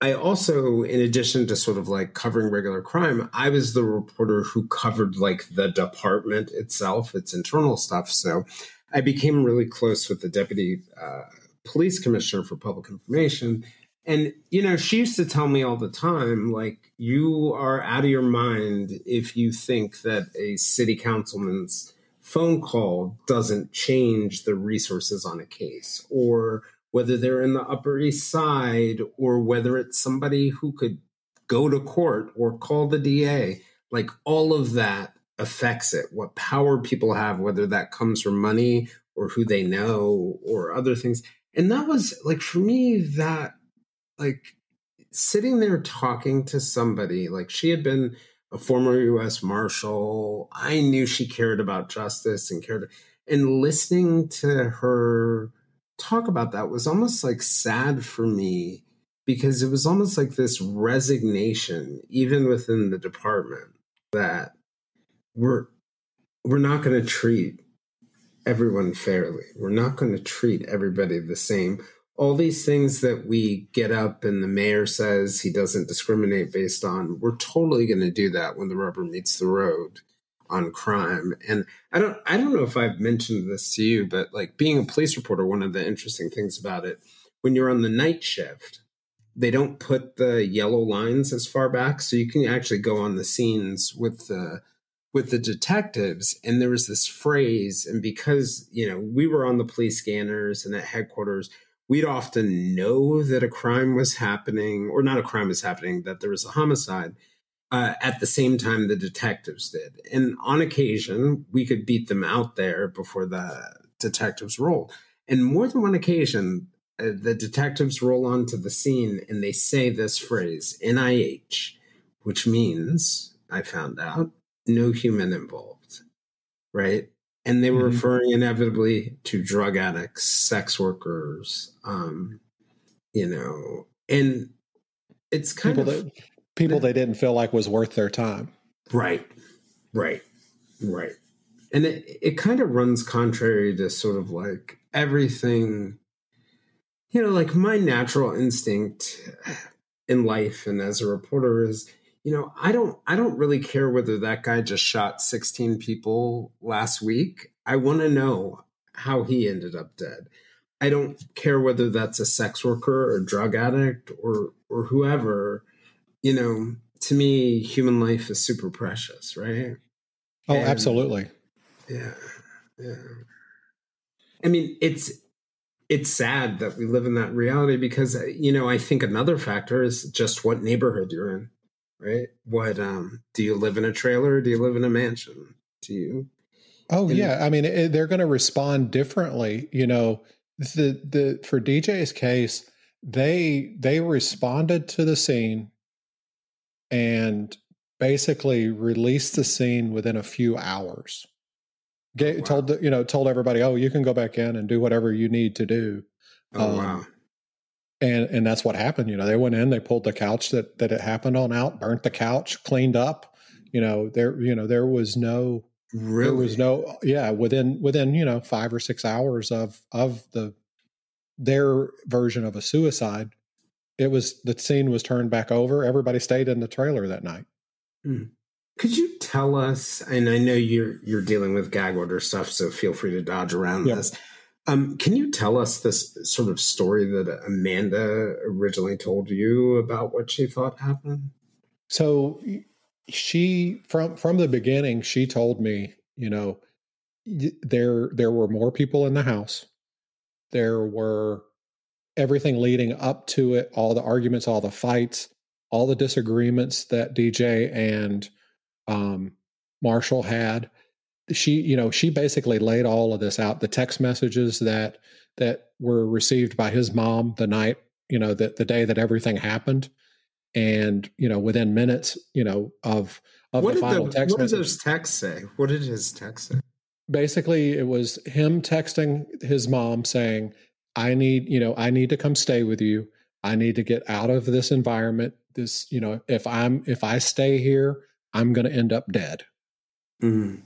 I also, in addition to sort of like covering regular crime, I was the reporter who covered like the department itself, its internal stuff. So I became really close with the deputy uh, police commissioner for public information and, you know, she used to tell me all the time, like, you are out of your mind if you think that a city councilman's phone call doesn't change the resources on a case, or whether they're in the Upper East Side, or whether it's somebody who could go to court or call the DA. Like, all of that affects it. What power people have, whether that comes from money or who they know or other things. And that was like, for me, that like sitting there talking to somebody like she had been a former US marshal. I knew she cared about justice and cared and listening to her talk about that was almost like sad for me because it was almost like this resignation even within the department that we're we're not going to treat everyone fairly. We're not going to treat everybody the same all these things that we get up and the mayor says he doesn't discriminate based on, we're totally going to do that when the rubber meets the road on crime. And I don't, I don't know if I've mentioned this to you, but like being a police reporter, one of the interesting things about it, when you're on the night shift, they don't put the yellow lines as far back, so you can actually go on the scenes with the with the detectives and there was this phrase and because you know we were on the police scanners and at headquarters we'd often know that a crime was happening or not a crime was happening that there was a homicide uh, at the same time the detectives did and on occasion we could beat them out there before the detectives rolled and more than one occasion uh, the detectives roll onto the scene and they say this phrase NHI which means i found out no human involved, right? And they were mm-hmm. referring inevitably to drug addicts, sex workers, um, you know, and it's kind people of that, people they didn't feel like was worth their time. Right, right, right. And it, it kind of runs contrary to sort of like everything, you know, like my natural instinct in life and as a reporter is you know, I don't I don't really care whether that guy just shot 16 people last week. I want to know how he ended up dead. I don't care whether that's a sex worker or drug addict or or whoever. You know, to me, human life is super precious, right? Oh, and, absolutely. Yeah. Yeah. I mean, it's it's sad that we live in that reality because you know, I think another factor is just what neighborhood you're in right? What um do you live in a trailer or do you live in a mansion? Do you? Oh yeah, I mean it, they're going to respond differently. You know, the the for DJ's case, they they responded to the scene and basically released the scene within a few hours. Oh, wow. Told you know told everybody, oh, you can go back in and do whatever you need to do. Oh um, wow! And and that's what happened you know they went in they pulled the couch that that it happened on out burnt the couch cleaned up you know there you know there was no really? there was no yeah within within you know 5 or 6 hours of of the their version of a suicide it was the scene was turned back over everybody stayed in the trailer that night mm. could you tell us and i know you're you're dealing with gag order stuff so feel free to dodge around yep. this um, can you tell us this sort of story that Amanda originally told you about what she thought happened? So she from from the beginning she told me, you know, there there were more people in the house. There were everything leading up to it, all the arguments, all the fights, all the disagreements that DJ and um, Marshall had she you know she basically laid all of this out the text messages that that were received by his mom the night you know that the day that everything happened. And you know within minutes you know of of what the final the, text what did those texts say? What did his text say? Basically it was him texting his mom saying i need you know i need to come stay with you. I need to get out of this environment. This you know if i'm if i stay here i'm going to end up dead. Mm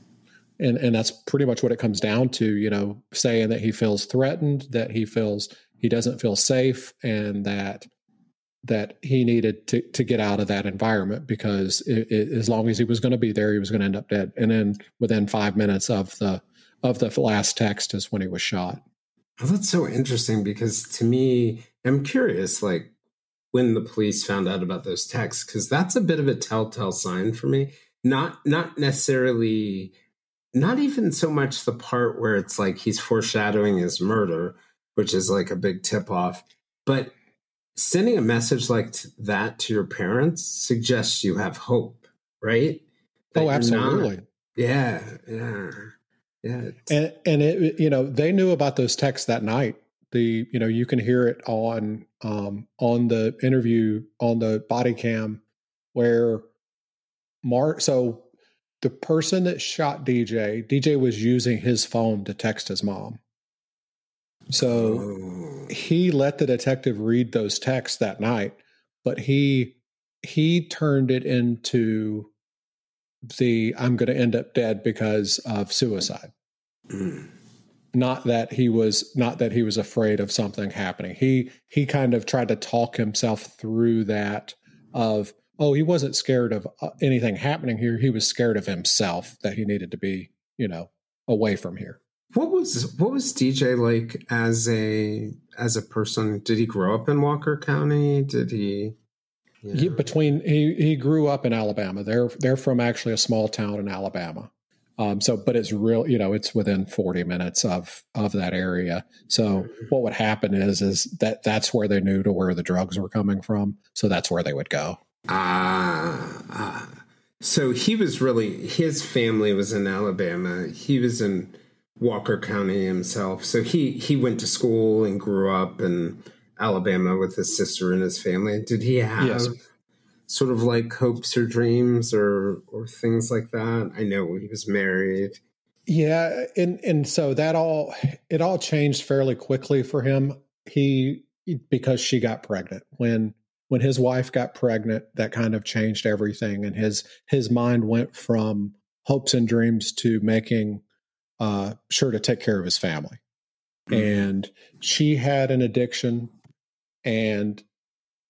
and and that's pretty much what it comes down to you know saying that he feels threatened that he feels he doesn't feel safe and that that he needed to to get out of that environment because it, it, as long as he was going to be there he was going to end up dead. And then within 5 minutes of the of the last text is when he was shot. That's so interesting because to me i'm curious like when the police found out about those texts because that's a bit of a telltale sign for me. Not not necessarily not even so much the part where it's like he's foreshadowing his murder, which is like a big tip off, but sending a message like that to your parents suggests you have hope, right? That oh, absolutely. Not, yeah, yeah, yeah. And and it, you know, they knew about those texts that night. The you know you can hear it on um on the interview on the body cam where Mark. So the person that shot DJ, DJ was using his phone to text his mom. So oh. he let the detective read those texts that night, but he he turned it into the I'm going to end up dead because of suicide. Mm. Not that he was not that he was afraid of something happening. He he kind of tried to talk himself through that of oh, he wasn't scared of uh, anything happening here. He was scared of himself that he needed to be, you know, away from here. What was what was DJ like as a as a person? Did he grow up in Walker County? Did he? Yeah. between he he grew up in Alabama. They're they're from actually a small town in Alabama. Um, so, but it's real, you know, it's within 40 minutes of of that area. So, what would happen is is that that's where they knew to where the drugs were coming from. So that's where they would go. Ah, uh, uh, so he was really his family was in Alabama. He was in Walker County himself. So he he went to school and grew up in Alabama with his sister and his family. Did he have yes. sort of like hopes or dreams or or things like that? I know he was married. Yeah, and and so that all it all changed fairly quickly for him. He because she got pregnant when when his wife got pregnant that kind of changed everything and his his mind went from hopes and dreams to making uh, sure to take care of his family mm-hmm. and she had an addiction and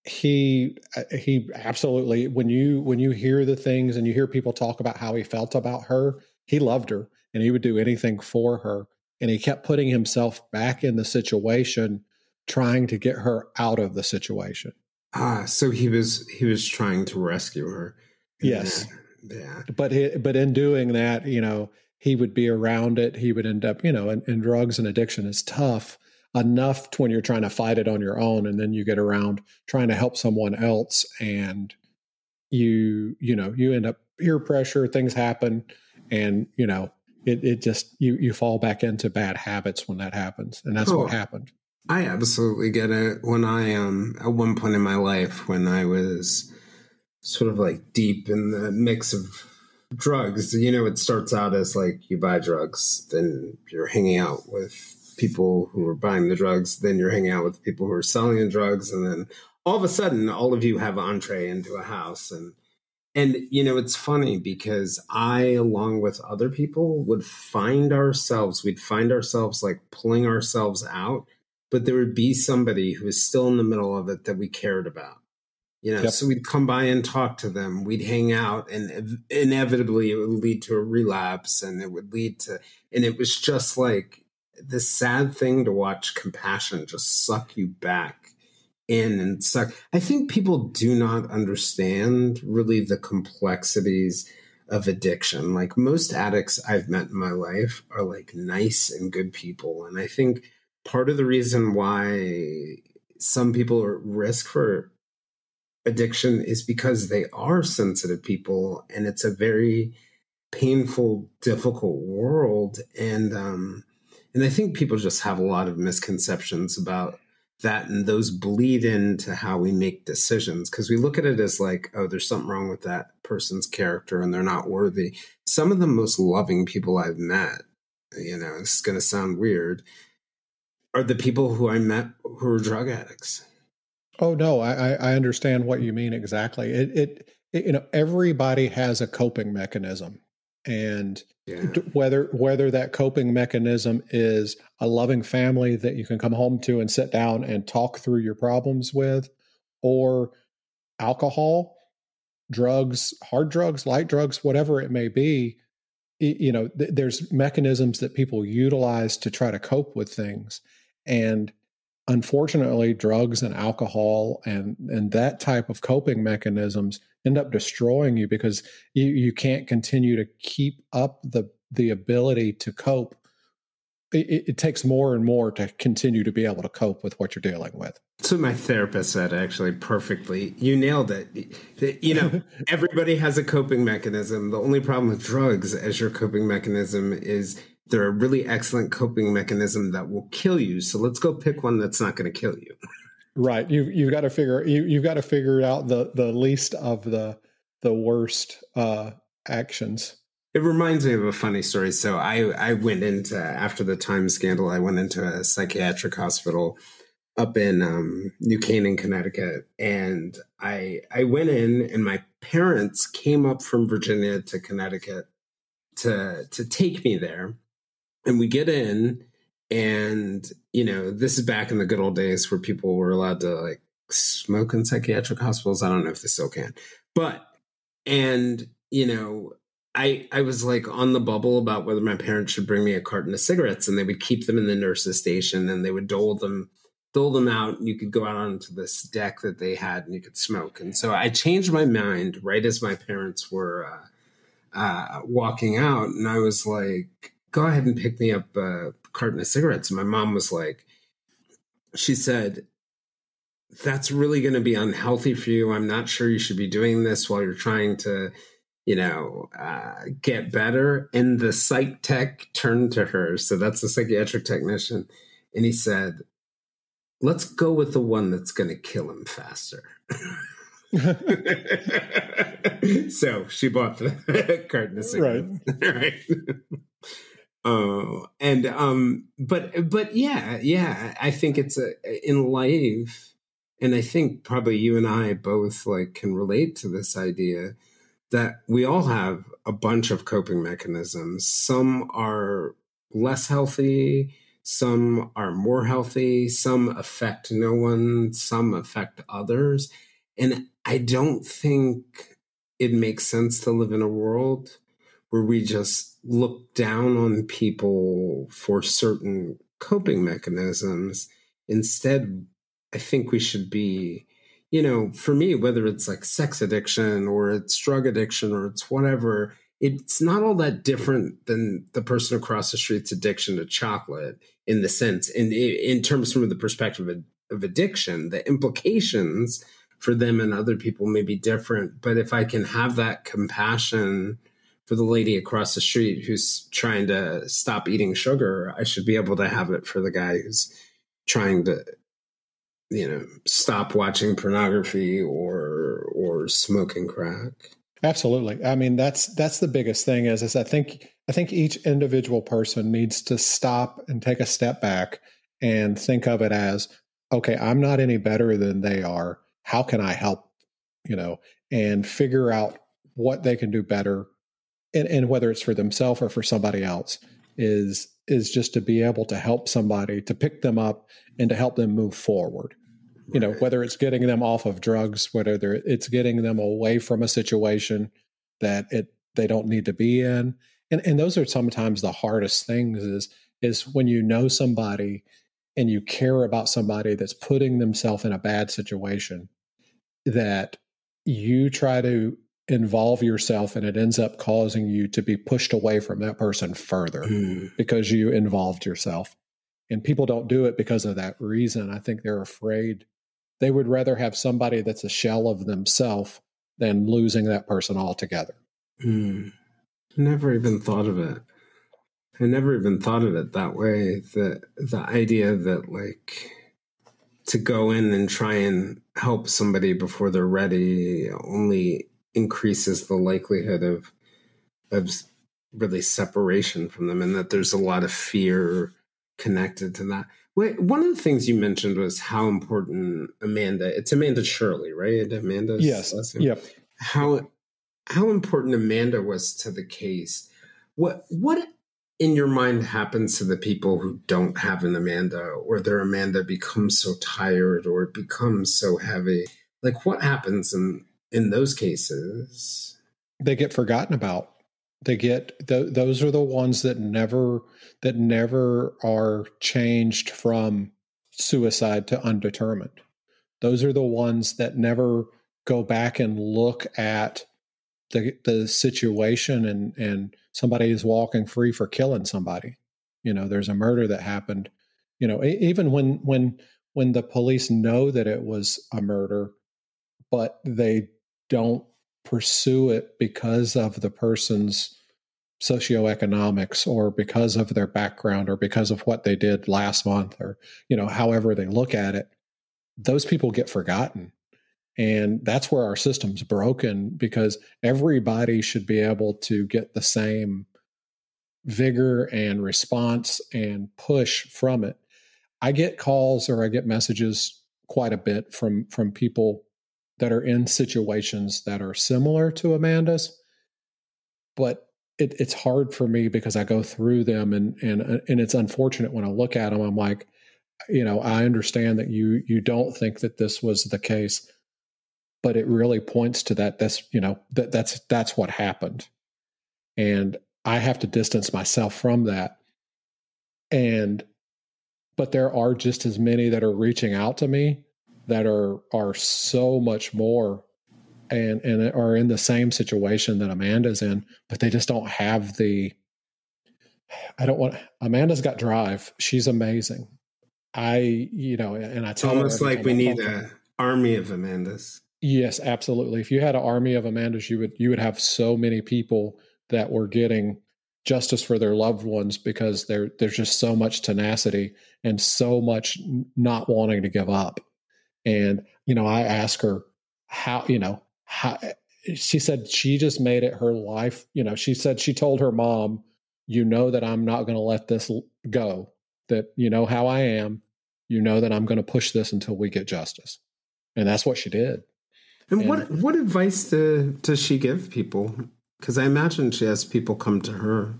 he uh, he absolutely when you when you hear the things and you hear people talk about how he felt about her he loved her and he would do anything for her and he kept putting himself back in the situation trying to get her out of the situation Ah, so he was he was trying to rescue her. Yes. Yeah. But he, but in doing that, you know, he would be around it. He would end up, you know, and, and drugs and addiction is tough enough when you're trying to fight it on your own, and then you get around trying to help someone else, and you you know you end up peer pressure. Things happen, and you know it it just you you fall back into bad habits when that happens, and that's oh. what happened. I absolutely get it. When I um at one point in my life when I was sort of like deep in the mix of drugs, you know, it starts out as like you buy drugs, then you're hanging out with people who are buying the drugs, then you're hanging out with people who are selling the drugs, and then all of a sudden all of you have entree into a house and and you know it's funny because i along with other people would find ourselves we'd find ourselves like pulling ourselves out but there would be somebody who was still in the middle of it that we cared about. You know, yep. so we'd come by and talk to them. We'd hang out, and inevitably it would lead to a relapse, and it would lead to, and it was just like the sad thing to watch compassion just suck you back in and suck. I think people do not understand really the complexities of addiction. Like most addicts I've met in my life are like nice and good people, and I think part of the reason why some people are at risk for addiction is because they are sensitive people and it's a very painful difficult world and um and i think people just have a lot of misconceptions about that and those bleed into how we make decisions because we look at it as like oh there's something wrong with that person's character and they're not worthy. Some of the most loving people i've met you know it's going to sound weird are the people who I met who are drug addicts. Oh no, I, I understand what you mean exactly. It, it, it you know everybody has a coping mechanism, and yeah. whether whether that coping mechanism is a loving family that you can come home to and sit down and talk through your problems with, or alcohol, drugs, hard drugs, light drugs, whatever it may be, you know, th- there's mechanisms that people utilize to try to cope with things. And unfortunately, drugs and alcohol and, and that type of coping mechanisms end up destroying you because you, you can't continue to keep up the, the ability to cope. It, it takes more and more to continue to be able to cope with what you're dealing with. So my therapist said actually perfectly. You nailed it. You know, everybody has a coping mechanism. The only problem with drugs as your coping mechanism is they're a really excellent coping mechanism that will kill you. So let's go pick one that's not going to kill you. Right. You you've got to figure you you've got to figure out the the least of the the worst uh actions. It reminds me of a funny story. So I I went into after the time scandal, I went into a psychiatric hospital up in um, New Canaan, Connecticut, and I I went in, and my parents came up from Virginia to Connecticut to to take me there and we get in and you know this is back in the good old days where people were allowed to like smoke in psychiatric hospitals i don't know if they still can but and you know i i was like on the bubble about whether my parents should bring me a carton of cigarettes and they would keep them in the nurse's station and they would dole them dole them out and you could go out onto this deck that they had and you could smoke. And so I changed my mind right as my parents were uh, uh, walking out. And I was like, go ahead and pick me up a carton of cigarettes. And my mom was like, she said, that's really going to be unhealthy for you. I'm not sure you should be doing this while you're trying to, you know, uh, get better. And the psych tech turned to her. So that's the psychiatric technician. And he said, let's go with the one that's going to kill him faster. so she bought the carton of cigarettes. Right. right. Oh, and um, but but yeah, yeah. I think it's a in life, and I think probably you and I both like can relate to this idea that we all have a bunch of coping mechanisms. Some are less healthy, some are more healthy, some affect no one, some affect others. And I don't think it makes sense to live in a world where we just look down on people for certain coping mechanisms. Instead, I think we should be, you know, for me, whether it's like sex addiction or it's drug addiction or it's whatever, it's not all that different than the person across the street's addiction to chocolate in the sense in in terms from the perspective of, of addiction the implications for them and other people may be different but if i can have that compassion for the lady across the street who's trying to stop eating sugar i should be able to have it for the guy who's trying to you know stop watching pornography or or smoking crack Absolutely. I mean, that's that's the biggest thing is is I think I think each individual person needs to stop and take a step back and think of it as, okay, I'm not any better than they are. How can I help? You know, and figure out what they can do better and, and whether it's for themselves or for somebody else is is just to be able to help somebody to pick them up and to help them move forward. You know whether it's getting them off of drugs whether it's getting them away from a situation that it they don't need to be in. And and those are sometimes the hardest things is is when you know somebody and you care about somebody that's putting themselves in a bad situation that you try to involve yourself and it ends up causing you to be pushed away from that person further mm. because you involved yourself and people don't do it because of that reason i think they're afraid they would rather have somebody that's a shell of themselves than losing that person altogether. Mm. Never even thought of it. I never even thought of it that way. The the idea that like to go in and try and help somebody before they're ready only increases the likelihood of of really separation from them and that there's a lot of fear connected to that. Wait, one of the things you mentioned was how important Amanda. It's Amanda Shirley, right? Amanda. Yes. Yep. How how important Amanda was to the case. What what in your mind happens to the people who don't have an Amanda, or their Amanda becomes so tired, or it becomes so heavy? Like what happens in in those cases? They get forgotten about. They get th- those are the ones that never that never are changed from suicide to undetermined. Those are the ones that never go back and look at the the situation and and somebody is walking free for killing somebody. You know there's a murder that happened. You know even when when when the police know that it was a murder but they don't pursue it because of the person's socioeconomics or because of their background or because of what they did last month or you know however they look at it those people get forgotten. And that's where our system's broken because everybody should be able to get the same vigor and response and push from it. I get calls or i get messages quite a bit from from people that are in situations that are similar to Amanda's, but it, it's hard for me because I go through them and and uh, and it's unfortunate when I look at them. I'm like, you know, I understand that you you don't think that this was the case, but it really points to that. That's you know that that's that's what happened, and I have to distance myself from that. And but there are just as many that are reaching out to me that are are so much more and and are in the same situation that Amanda's in, but they just don't have the I don't want Amanda's got drive. She's amazing. I, you know, and I it's almost like we need an army of Amandas. Yes, absolutely. If you had an army of Amandas, you would you would have so many people that were getting justice for their loved ones because there there's just so much tenacity and so much not wanting to give up. And you know, I asked her how, you know, how eh, she said she just made it her life. You know, she said she told her mom, "You know that I'm not going to let this go. That you know how I am. You know that I'm going to push this until we get justice." And that's what she did. And, and what what advice do, does she give people? Because I imagine she has people come to her.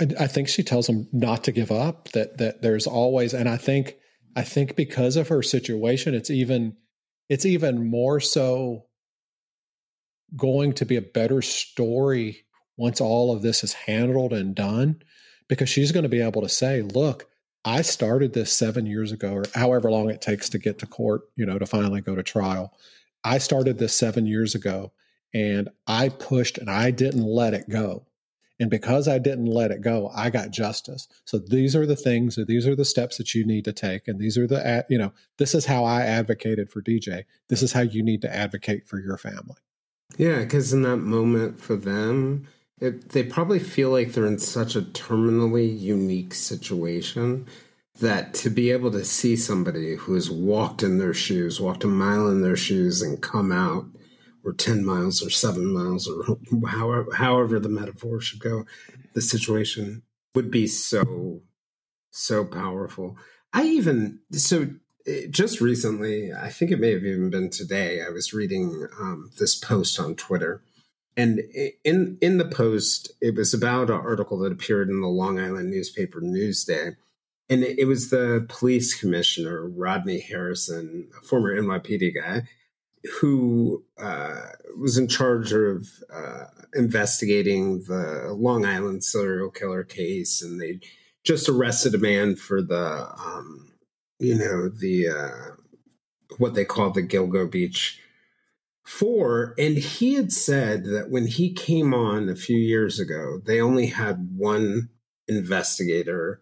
I, I think she tells them not to give up. That that there's always, and I think I think because of her situation, it's even it's even more so going to be a better story once all of this is handled and done because she's going to be able to say, look, I started this seven years ago, or however long it takes to get to court, you know, to finally go to trial. I started this seven years ago and I pushed and I didn't let it go. And because I didn't let it go, I got justice. So these are the things, these are the steps that you need to take. And these are the, you know, this is how I advocated for DJ. This is how you need to advocate for your family. Yeah, because in that moment for them, it, they probably feel like they're in such a terminally unique situation that to be able to see somebody who has walked in their shoes, walked a mile in their shoes, and come out, or 10 miles, or seven miles, or however, however the metaphor should go, the situation would be so, so powerful. I even, so just recently, I think it may have even been today, I was reading um, this post on Twitter. And in in the post, it was about an article that appeared in the Long Island newspaper Newsday, and it, was the police commissioner Rodney Harrison, a former NYPD guy, who uh, was in charge of uh, investigating the Long Island serial killer case, and they just arrested a man for the um, you know, the uh, what they call the Gilgo Beach Four. And he had said that when he came on a few years ago, they only had one investigator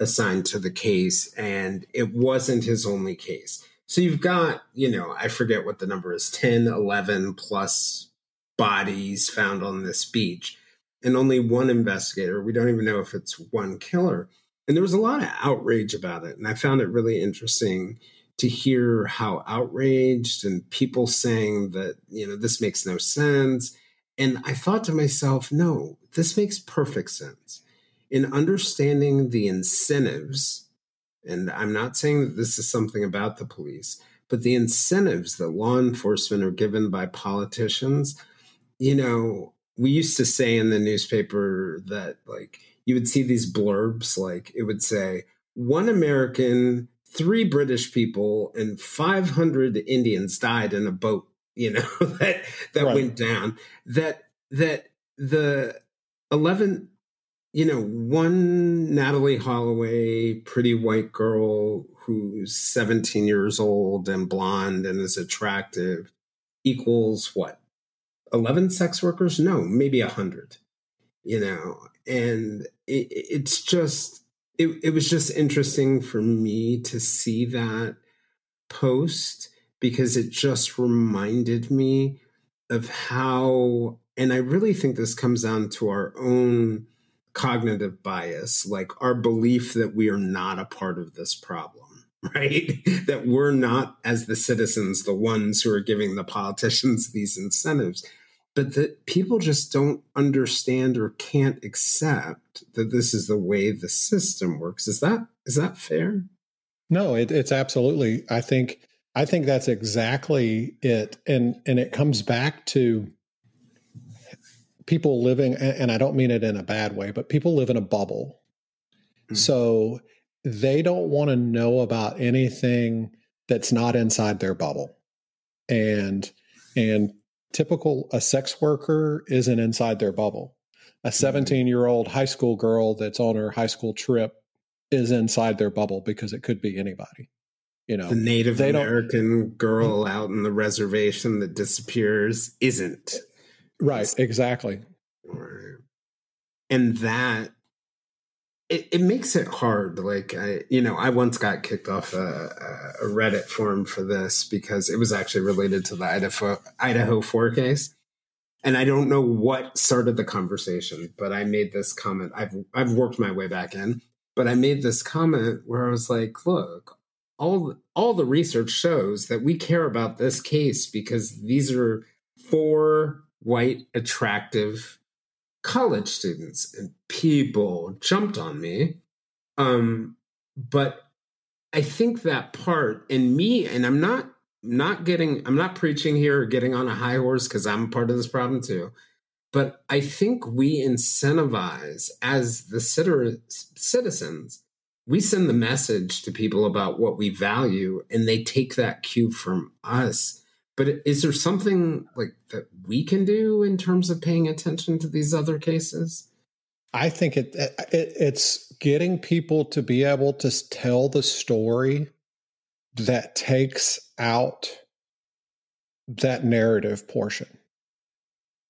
assigned to the case, and it wasn't his only case. So you've got, you know, I forget what the number is 10, 11 plus bodies found on this beach, and only one investigator. We don't even know if it's one killer. And there was a lot of outrage about it. And I found it really interesting to hear how outraged and people saying that, you know, this makes no sense. And I thought to myself, no, this makes perfect sense. In understanding the incentives, and I'm not saying that this is something about the police, but the incentives that law enforcement are given by politicians, you know, we used to say in the newspaper that, like, you would see these blurbs like it would say one American, three British people, and 500 Indians died in a boat, you know, that that right. went down. That that the 11 you know, one Natalee Holloway, pretty white girl who's 17 years old and blonde and is attractive equals what? 11 sex workers? No, maybe a 100. You know, and it, it's just it, it was just interesting for me to see that post because it just reminded me of how and i really think this comes down to our own cognitive bias like our belief that we are not a part of this problem right that we're not as the citizens the ones who are giving the politicians these incentives but that people just don't understand or can't accept that this is the way the system works. Is that is that fair? No, it, it's absolutely. I think I think that's exactly it, and and it comes back to people living, and I don't mean it in a bad way, but people live in a bubble. Mm-hmm. So they don't want to know about anything that's not inside their bubble, and and typical a sex worker isn't inside their bubble. A mm-hmm. 17 year old high school girl that's on her high school trip is inside their bubble because it could be anybody. You know, the Native they don't- American girl out in the reservation that disappears isn't. Right, exactly. And that it, it makes it hard. Like I, you know, I once got kicked off a, a Reddit forum for this because it was actually related to the Idaho Idaho four case, and I don't know what started the conversation, but I made this comment. I've I've worked my way back in, but I made this comment where I was like, "Look, all all the research shows that we care about this case because these are four white attractive college students and people jumped on me. Um but i think that part and me and i'm not not getting i'm not preaching here or getting on a high horse because i'm part of this problem too but i think we incentivize as the citizens we send the message to people about what we value and they take that cue from us but is there something like that we can do in terms of paying attention to these other cases I think it, it it's getting people to be able to tell the story that takes out that narrative portion.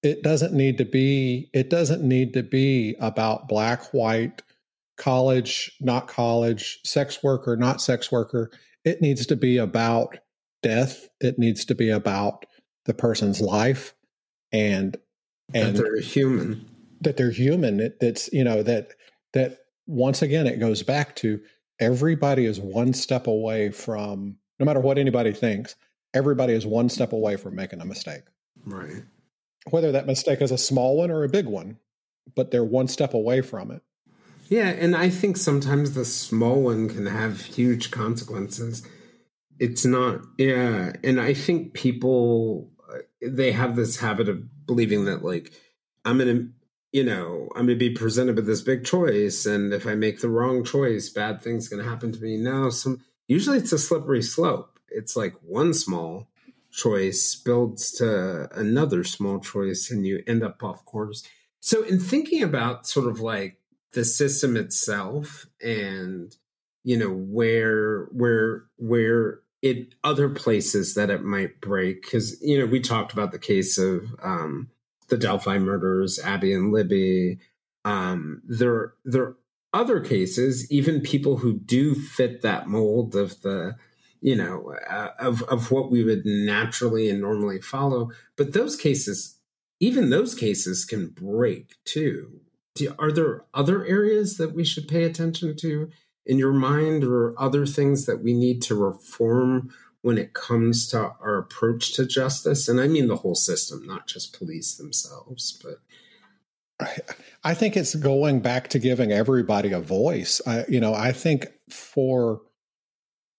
It doesn't need to be it doesn't need to be about black white college not college sex worker not sex worker it needs to be about death it needs to be about the person's life and and that they're human. that they're human. It, it's you know that that once again it goes back to everybody is one step away from no matter what anybody thinks everybody is one step away from making a mistake. Right. Whether that mistake is a small one or a big one but they're one step away from it. Yeah and i think sometimes the small one can have huge consequences it's not yeah and i think people uh, they have this habit of believing that like i'm gonna you know i'm gonna be presented with this big choice and if i make the wrong choice bad things gonna happen to me. No some usually it's a slippery slope. It's like one small choice builds to another small choice and you end up off course. So in thinking about sort of like the system itself and you know where where where it other places that it might break because you know we talked about the case of um the delphi murders abby and libby. Um there there are other cases even people who do fit that mold of the you know uh, of of what we would naturally and normally follow. But those cases even those cases can break too. Do, are there other areas that we should pay attention to in your mind or other things that we need to reform when it comes to our approach to justice and i mean the whole system not just police themselves but I think it's going back to giving everybody a voice. I, you know, I think for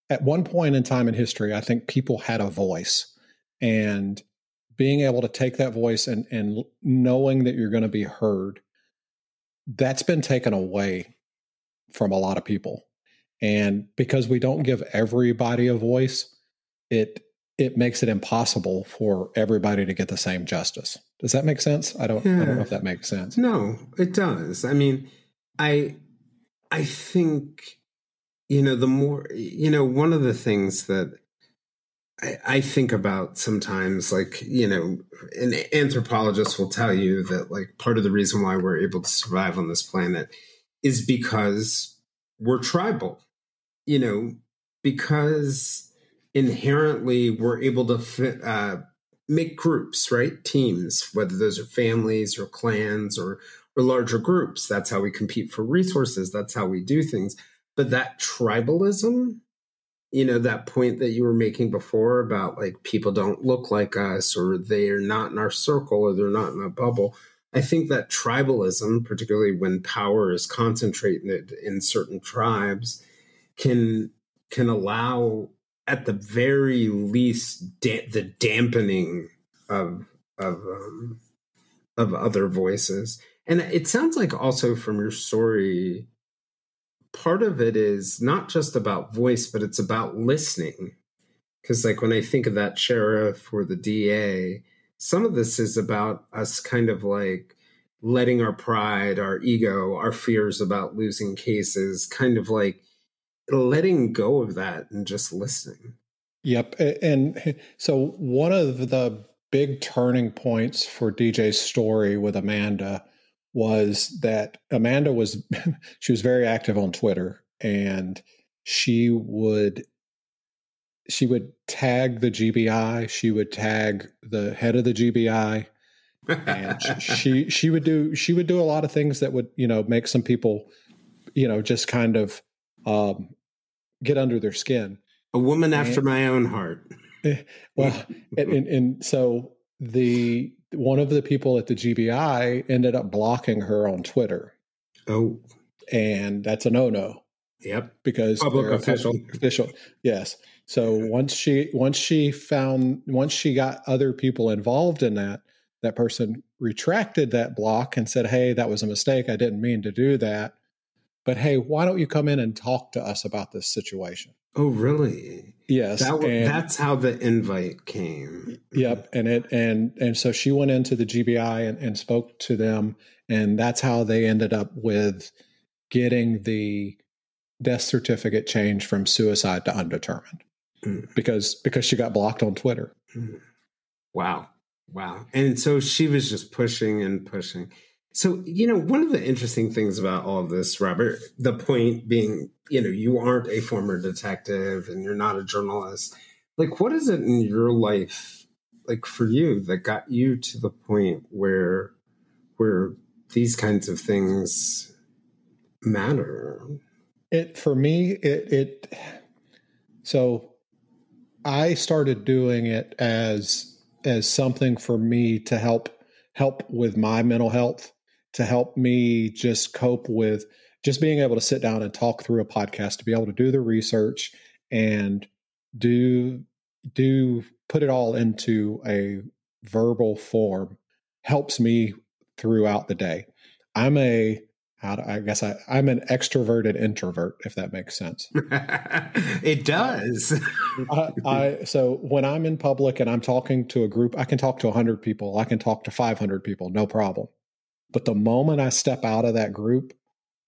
at one point in time in history, I think people had a voice, and being able to take that voice and and knowing that you're going to be heard, that's been taken away from a lot of people, and because we don't give everybody a voice, it it makes it impossible for everybody to get the same justice. Does that make sense? I don't. I don't know if that makes sense. No, it does. I mean, I I think you know the more you know one of the things that I, I think about sometimes, like you know, an anthropologist will tell you that like part of the reason why we're able to survive on this planet is because we're tribal. You know, because inherently we're able to fit, uh, make groups, right? Teams, whether those are families or clans or or larger groups. That's how we compete for resources. That's how we do things. But that tribalism, you know, that point that you were making before about like people don't look like us or they're not in our circle or they're not in a bubble. I think that tribalism, particularly when power is concentrated in certain tribes, can can allow at the very least da- the dampening of of um, of other voices. And it sounds like also from your story part of it is not just about voice but it's about listening. Because like when i think of that sheriff or the da some of this is about us kind of like letting our pride, our ego, our fears about losing cases, kind of like letting go of that and just listening. Yep. And so one of the big turning points for DJ's story with Amanda was that Amanda was she was very active on Twitter and she would she would tag the GBI, she would tag the head of the GBI and she she would do she would do a lot of things that would, you know, make some people you know just kind of um get under their skin. A woman after and, my own heart. Well, and, and, and so the one of the people at the GBI ended up blocking her on Twitter. Oh, and that's a no no. Yep, because public official. Official, yes. So mm-hmm. once she once she found once she got other people involved in that, that person retracted that block and said, "Hey, that was a mistake. I didn't mean to do that." But hey, why don't you come in and talk to us about this situation? Oh, really? Yes. That, and, that's how the invite came. Yep. And it and and so she went into the GBI and, and spoke to them, and that's how they ended up with getting the death certificate changed from suicide to undetermined mm. because because she got blocked on Twitter. Mm. Wow. Wow. And so she was just pushing and pushing. So, you know, one of the interesting things about all of this, Robert, the point being, you know, you aren't a former detective and you're not a journalist. Like, what is it in your life, like for you, that got you to the point where, where these kinds of things matter? It, for me, it, it, so I started doing it as, as something for me to help help with my mental health to help me just cope with just being able to sit down and talk through a podcast to be able to do the research and do do put it all into a verbal form helps me throughout the day. I'm a how do, I guess I, I'm an extroverted introvert, if that makes sense. it does. I, I, so when I'm in public and I'm talking to a group, I can talk to 100 people. I can talk to 500 people, no problem. But the moment I step out of that group,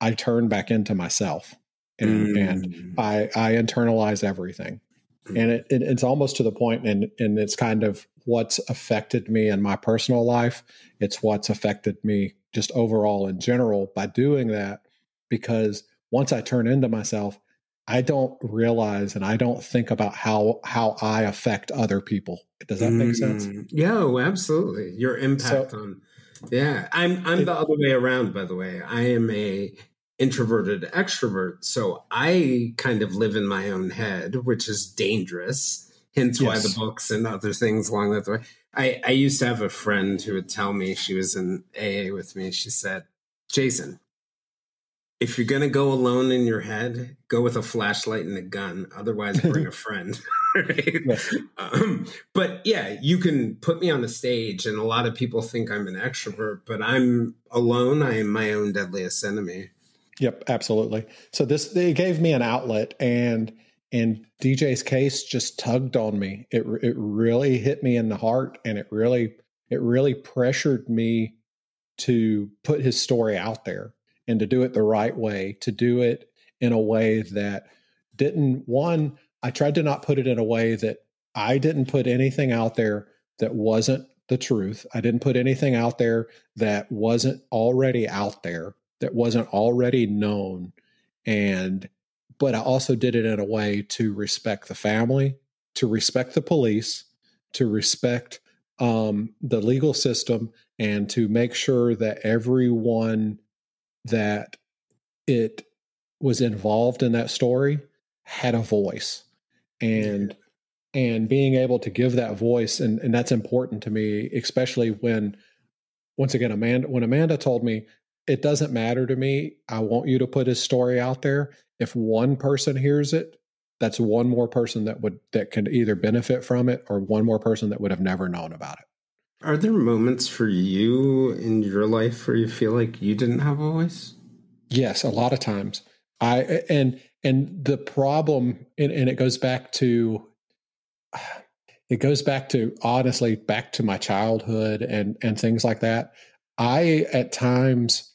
I turn back into myself and, mm. and I, I internalize everything. Mm. And it, it, it's almost to the point, and, and it's kind of what's affected me in my personal life. It's what's affected me just overall in general by doing that. Because once I turn into myself, I don't realize and I don't think about how how I affect other people. Does that make sense? Mm. Yeah, oh, absolutely. Your impact so, on yeah, I'm I'm the other way around. By the way, I am a introverted extrovert, so I kind of live in my own head, which is dangerous. Hence, yes. why the books and other things along that way. I I used to have a friend who would tell me she was in AA with me. She said, "Jayson, if you're gonna go alone in your head, go with a flashlight and a gun. Otherwise, bring a friend." right? Yes. Um, but yeah, you can put me on the stage, and a lot of people think I'm an extrovert, but I'm alone. I am my own deadliest enemy. Yep, absolutely. So this it gave me an outlet, and and DJ's case just tugged on me. It it really hit me in the heart, and it really it really pressured me to put his story out there and to do it the right way, to do it in a way that didn't one I tried to not put it in a way that I didn't put anything out there that wasn't the truth. I didn't put anything out there that wasn't already out there, that wasn't already known. And, but I also did it in a way to respect the family, to respect the police, to respect um, the legal system, and to make sure that everyone that it was involved in that story had a voice. And and being able to give that voice and and that's important to me especially when once again amanda when amanda told me it doesn't matter to me. I want you to put his story out there if one person hears it that's one more person that would that can either benefit from it or one more person that would have never known about it. Are there moments for you in your life where you feel like you didn't have a voice? Yes a lot of times. I and and the problem and, and it goes back to it goes back to honestly back to my childhood and and things like that. I at times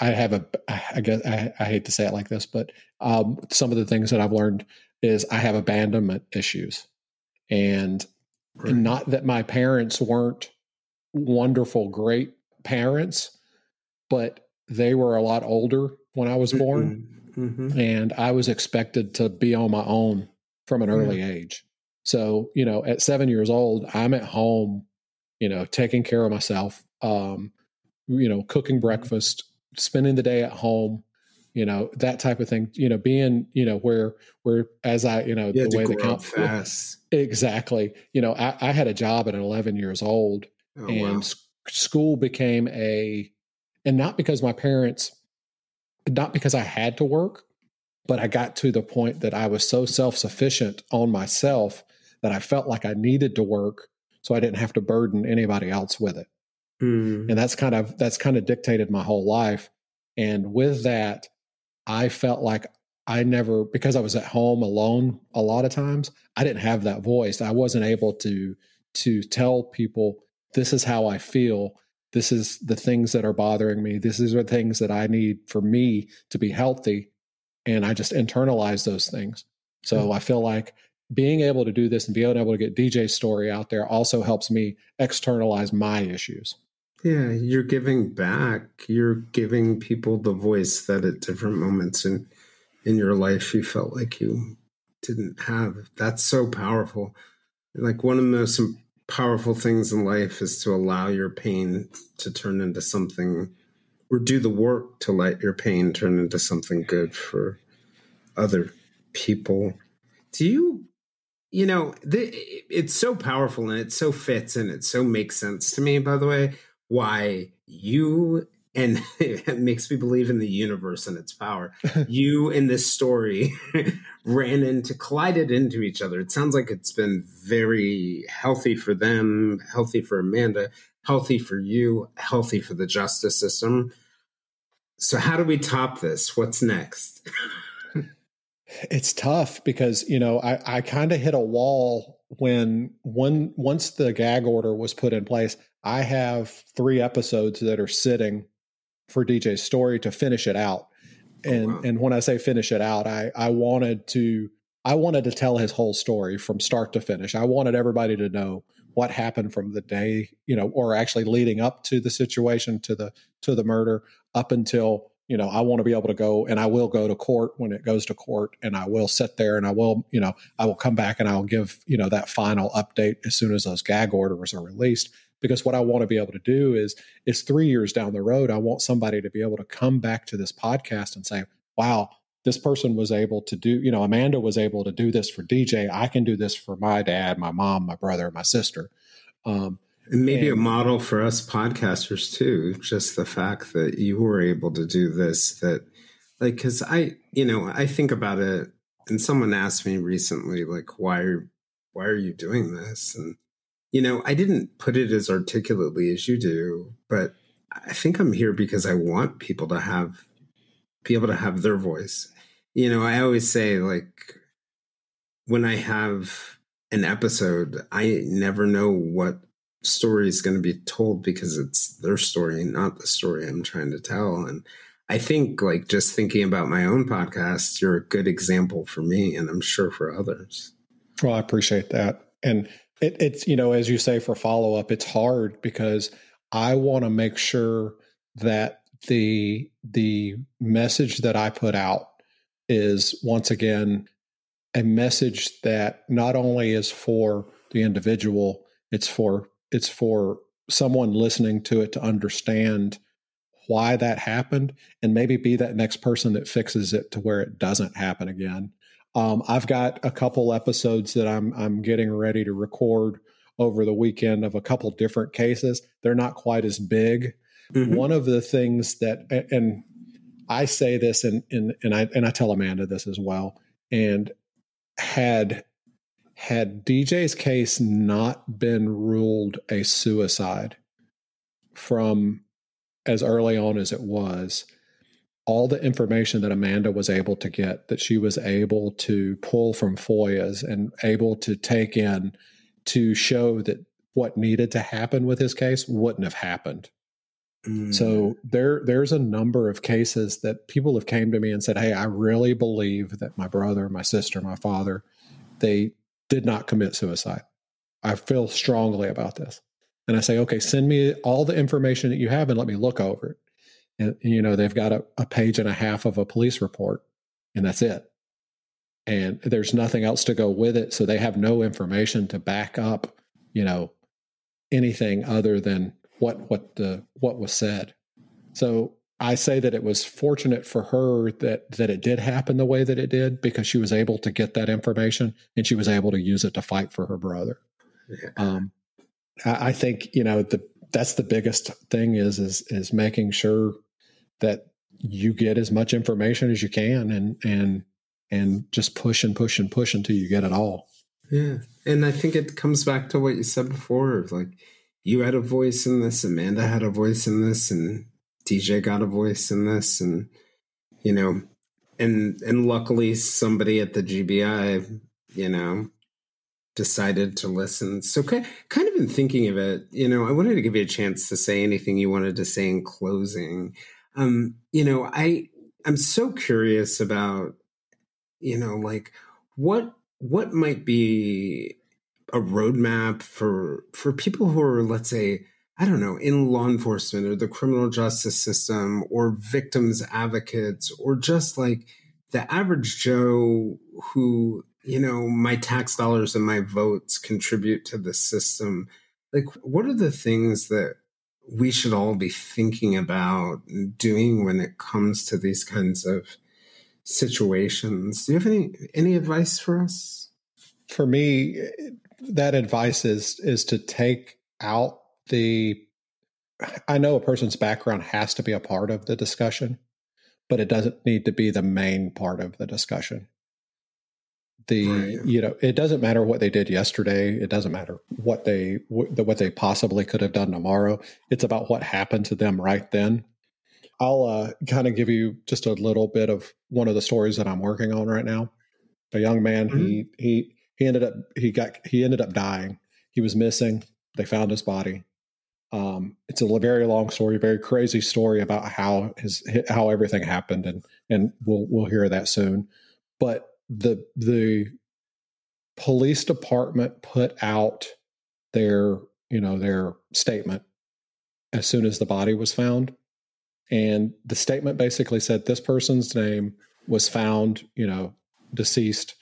I have a I guess I, I hate to say it like this, but um, some of the things that I've learned is I have abandonment issues, and, right. and not that my parents weren't wonderful, great parents, but they were a lot older when I was born, mm-hmm. Mm-hmm. and I was expected to be on my own from an early yeah. age. So you know, at seven years old, I'm at home, you know, taking care of myself, um, you know, cooking breakfast, spending the day at home, you know that type of thing you know being you know where where as i you know you the way the count fast. exactly. You know I, I, had a job at 11 years old oh, and wow. school became a and not because my parents not because i had to work but i got to the point that i was so self-sufficient on myself that i felt like i needed to work so i didn't have to burden anybody else with it mm. and that's kind of that's kind of dictated my whole life and with that I felt like I never, because I was at home alone a lot of times, I didn't have that voice. I wasn't able to to tell people this is how I feel. This is the things that are bothering me. This is the things that I need for me to be healthy. And I just internalize those things. So mm-hmm. I feel like being able to do this and being able to get DJ's story out there also helps me externalize my issues. Yeah, you're giving back. You're giving people the voice that at different moments in in your life you felt like you didn't have. That's so powerful. Like one of the most powerful things in life is to allow your pain to turn into something or do the work to let your pain turn into something good for other people. Do you you know, the, it's so powerful and it so fits and it so makes sense to me by the way why you and it makes me believe in the universe and its power. you in this story ran into collided into each other. It sounds like it's been very healthy for them, healthy for Amanda, healthy for you, healthy for the justice system. So how do we top this? What's next? it's tough because, you know, I, I kind of hit a wall when one once the gag order was put in place I have three episodes that are sitting for DJ's story to finish it out. Oh, and oh, wow. and when I say finish it out, I I wanted to I wanted to tell his whole story from start to finish. I wanted everybody to know what happened from the day, you know, or actually leading up to the situation to the to the murder up until you know, I want to be able to go and I will go to court when it goes to court and I will sit there and I will, you know, I will come back and I'll give, you know, that final update as soon as those gag orders are released because what I want to be able to do is is 3 years down the road I want somebody to be able to come back to this podcast and say, "Wow, this person was able to do, you know, Amanda was able to do this for DJ. I can do this for my dad, my mom, my brother, my sister." Um, and maybe and, a model for us podcasters too. Just the fact that you were able to do this, that like, because I, you know, I think about it, and someone asked me recently, like, why are, why are you doing this? And you know, I didn't put it as articulately as you do, but I think I'm here because I want people to have be able to have their voice. You know, I always say like when I have an episode, I never know what story is going to be told because it's their story, not the story I'm trying to tell. And I think like just thinking about my own podcast, you're a good example for me and I'm sure for others. Well, I appreciate that. And it, it's, you know, as you say, for follow up, it's hard because I want to make sure that the the message that I put out is once again a message that not only is for the individual, it's for it's for someone listening to it to understand why that happened and maybe be that next person that fixes it to where it doesn't happen again. Um, I've got a couple episodes that I'm I'm getting ready to record over the weekend of a couple different cases. They're not quite as big. Mm-hmm. One of the things that and I say this and and and I and I tell Amanda this as well. And had had DJ's case not been ruled a suicide from as early on as it was, all the information that Amanda was able to get, that she was able to pull from FOIAs and able to take in to show that what needed to happen with his case wouldn't have happened. Mm. So there there's a number of cases that people have came to me and said, "Hey, I really believe that my brother, my sister, my father, they did not commit suicide. I feel strongly about this." And I say, "Okay, send me all the information that you have and let me look over it." And, you know, they've got a, a page and a half of a police report, and that's it. And there's nothing else to go with it, so they have no information to back up, you know, anything other than what what the what was said. So I say that it was fortunate for her that that it did happen the way that it did because she was able to get that information and she was able to use it to fight for her brother. Yeah. Um, I, I think you know the that's the biggest thing is is is making sure that you get as much information as you can and and and just push and push and push until you get it all. Yeah, and I think it comes back to what you said before, like you had a voice in this, Amanda had a voice in this, and DJ got a voice in this, and you know, and and luckily somebody at the GBI, you know, decided to listen. So kind of in thinking of it, you know, I wanted to give you a chance to say anything you wanted to say in closing. Um, you know, I I'm so curious about, you know, like what what might be a roadmap for for people who are let's say i don't know in law enforcement or the criminal justice system or victims advocates or just like the average joe who you know my tax dollars and my votes contribute to the system. Like what are the things that we should all be thinking about doing when it comes to these kinds of situations do you have any any advice for us for me that advice is is to take out the I know a person's background has to be a part of the discussion, but it doesn't need to be the main part of the discussion. The right. you know it doesn't matter what they did yesterday. It doesn't matter what they what they possibly could have done tomorrow. It's about what happened to them right then. I'll uh, kind of give you just a little bit of one of the stories that I'm working on right now. A young man, mm-hmm. he he he ended up he got he ended up dying. He was missing. They found his body. Um, it's a very long story, very crazy story about how his how everything happened, and and we'll we'll hear that soon. But the the police department put out their you know their statement as soon as the body was found, and the statement basically said this person's name was found you know deceased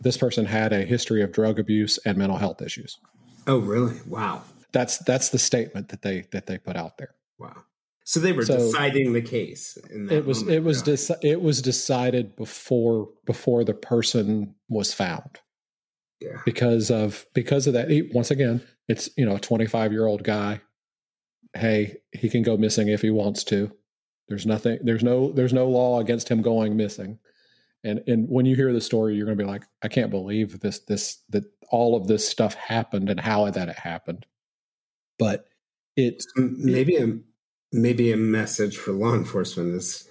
this person had a history of drug abuse and mental health issues. Oh, really? Wow. That's that's the statement that they that they put out there. Wow. So they were so deciding the case. it was moment. it was deci- it was decided before before the person was found. Yeah. Because of because of that. He, once again, it's you know a 25 year old guy. Hey, he can go missing if he wants to. There's nothing. There's no. There's no law against him going missing and and when you hear the story you're going to be like i can't believe this this that all of this stuff happened and how that it happened but it maybe a maybe a message for law enforcement is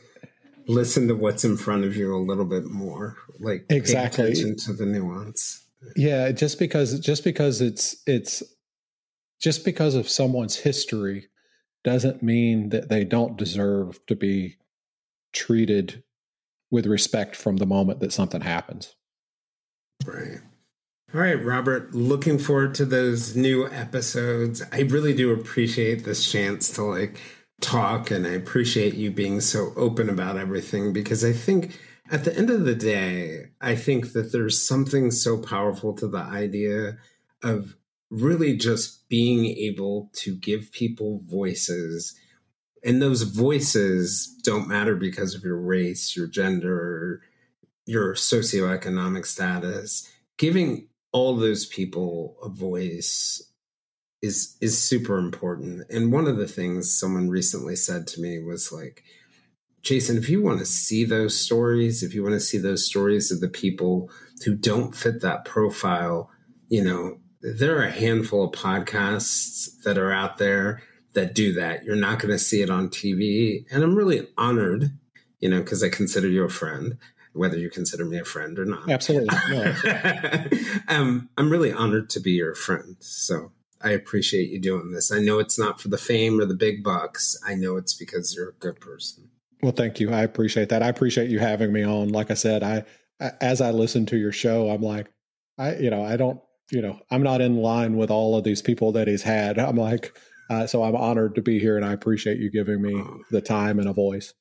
listen to what's in front of you a little bit more like exactly attention to the nuance yeah just because just because it's it's just because of someone's history doesn't mean that they don't deserve to be treated with respect from the moment that something happens. Right. All right, Robert, looking forward to those new episodes. I really do appreciate this chance to like talk and I appreciate you being so open about everything because I think at the end of the day, I think that there's something so powerful to the idea of really just being able to give people voices and those voices don't matter because of your race, your gender, your socioeconomic status. Giving all those people a voice is is super important. And one of the things someone recently said to me was like, Jayson, if you want to see those stories, if you want to see those stories of the people who don't fit that profile, you know, there are a handful of podcasts that are out there that do that. You're not going to see it on TV. And I'm really honored, you know, because I consider you a friend, whether you consider me a friend or not. Absolutely. um, I'm really honored to be your friend. So I appreciate you doing this. I know it's not for the fame or the big bucks. I know it's because you're a good person. Well, thank you. I appreciate that. I appreciate you having me on. Like I said, I as I listen to your show, I'm like, I you know, I don't, you know, I'm not in line with all of these people that he's had. I'm like, uh, so I'm honored to be here, and I appreciate you giving me the time and a voice.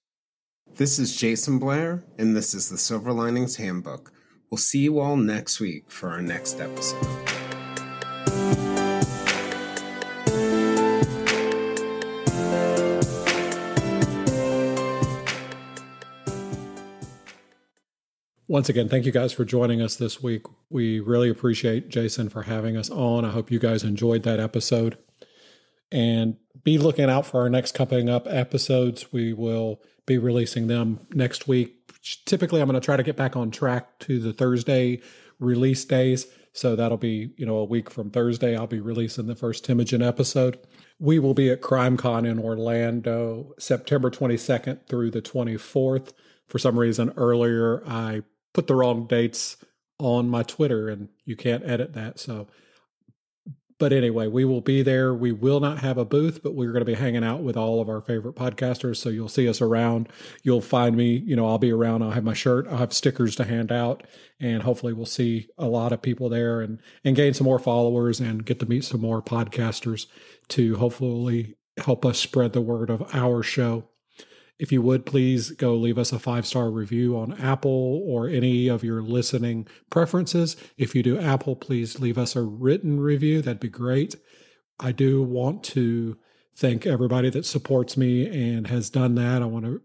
This is Jayson Blair, and this is the Silver Linings Handbook. We'll see you all next week for our next episode. Once again, thank you guys for joining us this week. We really appreciate Jayson for having us on. I hope you guys enjoyed that episode. And be looking out for our next coming up episodes. We will be releasing them next week. Typically, I'm going to try to get back on track to the Thursday release days. So that'll be, you know, a week from Thursday. I'll be releasing the first Timogen episode. We will be at CrimeCon in Orlando September 22nd through the 24th. For some reason, earlier I put the wrong dates on my Twitter and you can't edit that. So, but anyway, we will be there. We will not have a booth, but we're going to be hanging out with all of our favorite podcasters. So you'll see us around. You'll find me, you know, I'll be around. I'll have my shirt, I'll have stickers to hand out, and hopefully we'll see a lot of people there and, and gain some more followers and get to meet some more podcasters to hopefully help us spread the word of our show. If you would please go leave us a five star review on Apple or any of your listening preferences. If you do Apple, please leave us a written review. That'd be great. I do want to thank everybody that supports me and has done that. I want to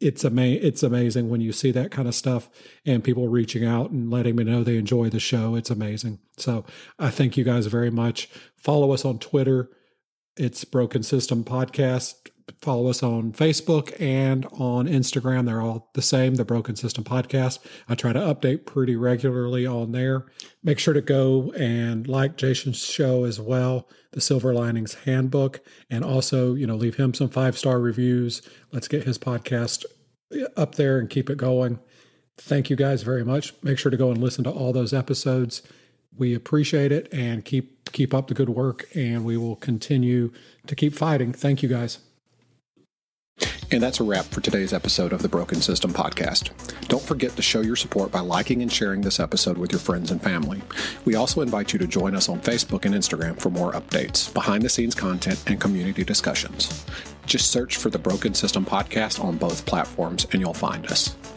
it's ama- it's amazing when you see that kind of stuff and people reaching out and letting me know they enjoy the show. It's amazing. So, I thank you guys very much. Follow us on Twitter. It's Broken System Podcast follow us on Facebook and on Instagram. They're all the same, the Broken System Podcast. I try to update pretty regularly on there. Make sure to go and like Jayson's show as well, the Silver Linings Handbook, and also, you know, leave him some five star reviews. Let's get his podcast up there and keep it going. Thank you guys very much. Make sure to go and listen to all those episodes. We appreciate it and keep keep up the good work and we will continue to keep fighting. Thank you guys. And that's a wrap for today's episode of the Broken System Podcast. Don't forget to show your support by liking and sharing this episode with your friends and family. We also invite you to join us on Facebook and Instagram for more updates, behind the scenes content, and community discussions. Just search for the Broken System Podcast on both platforms and you'll find us.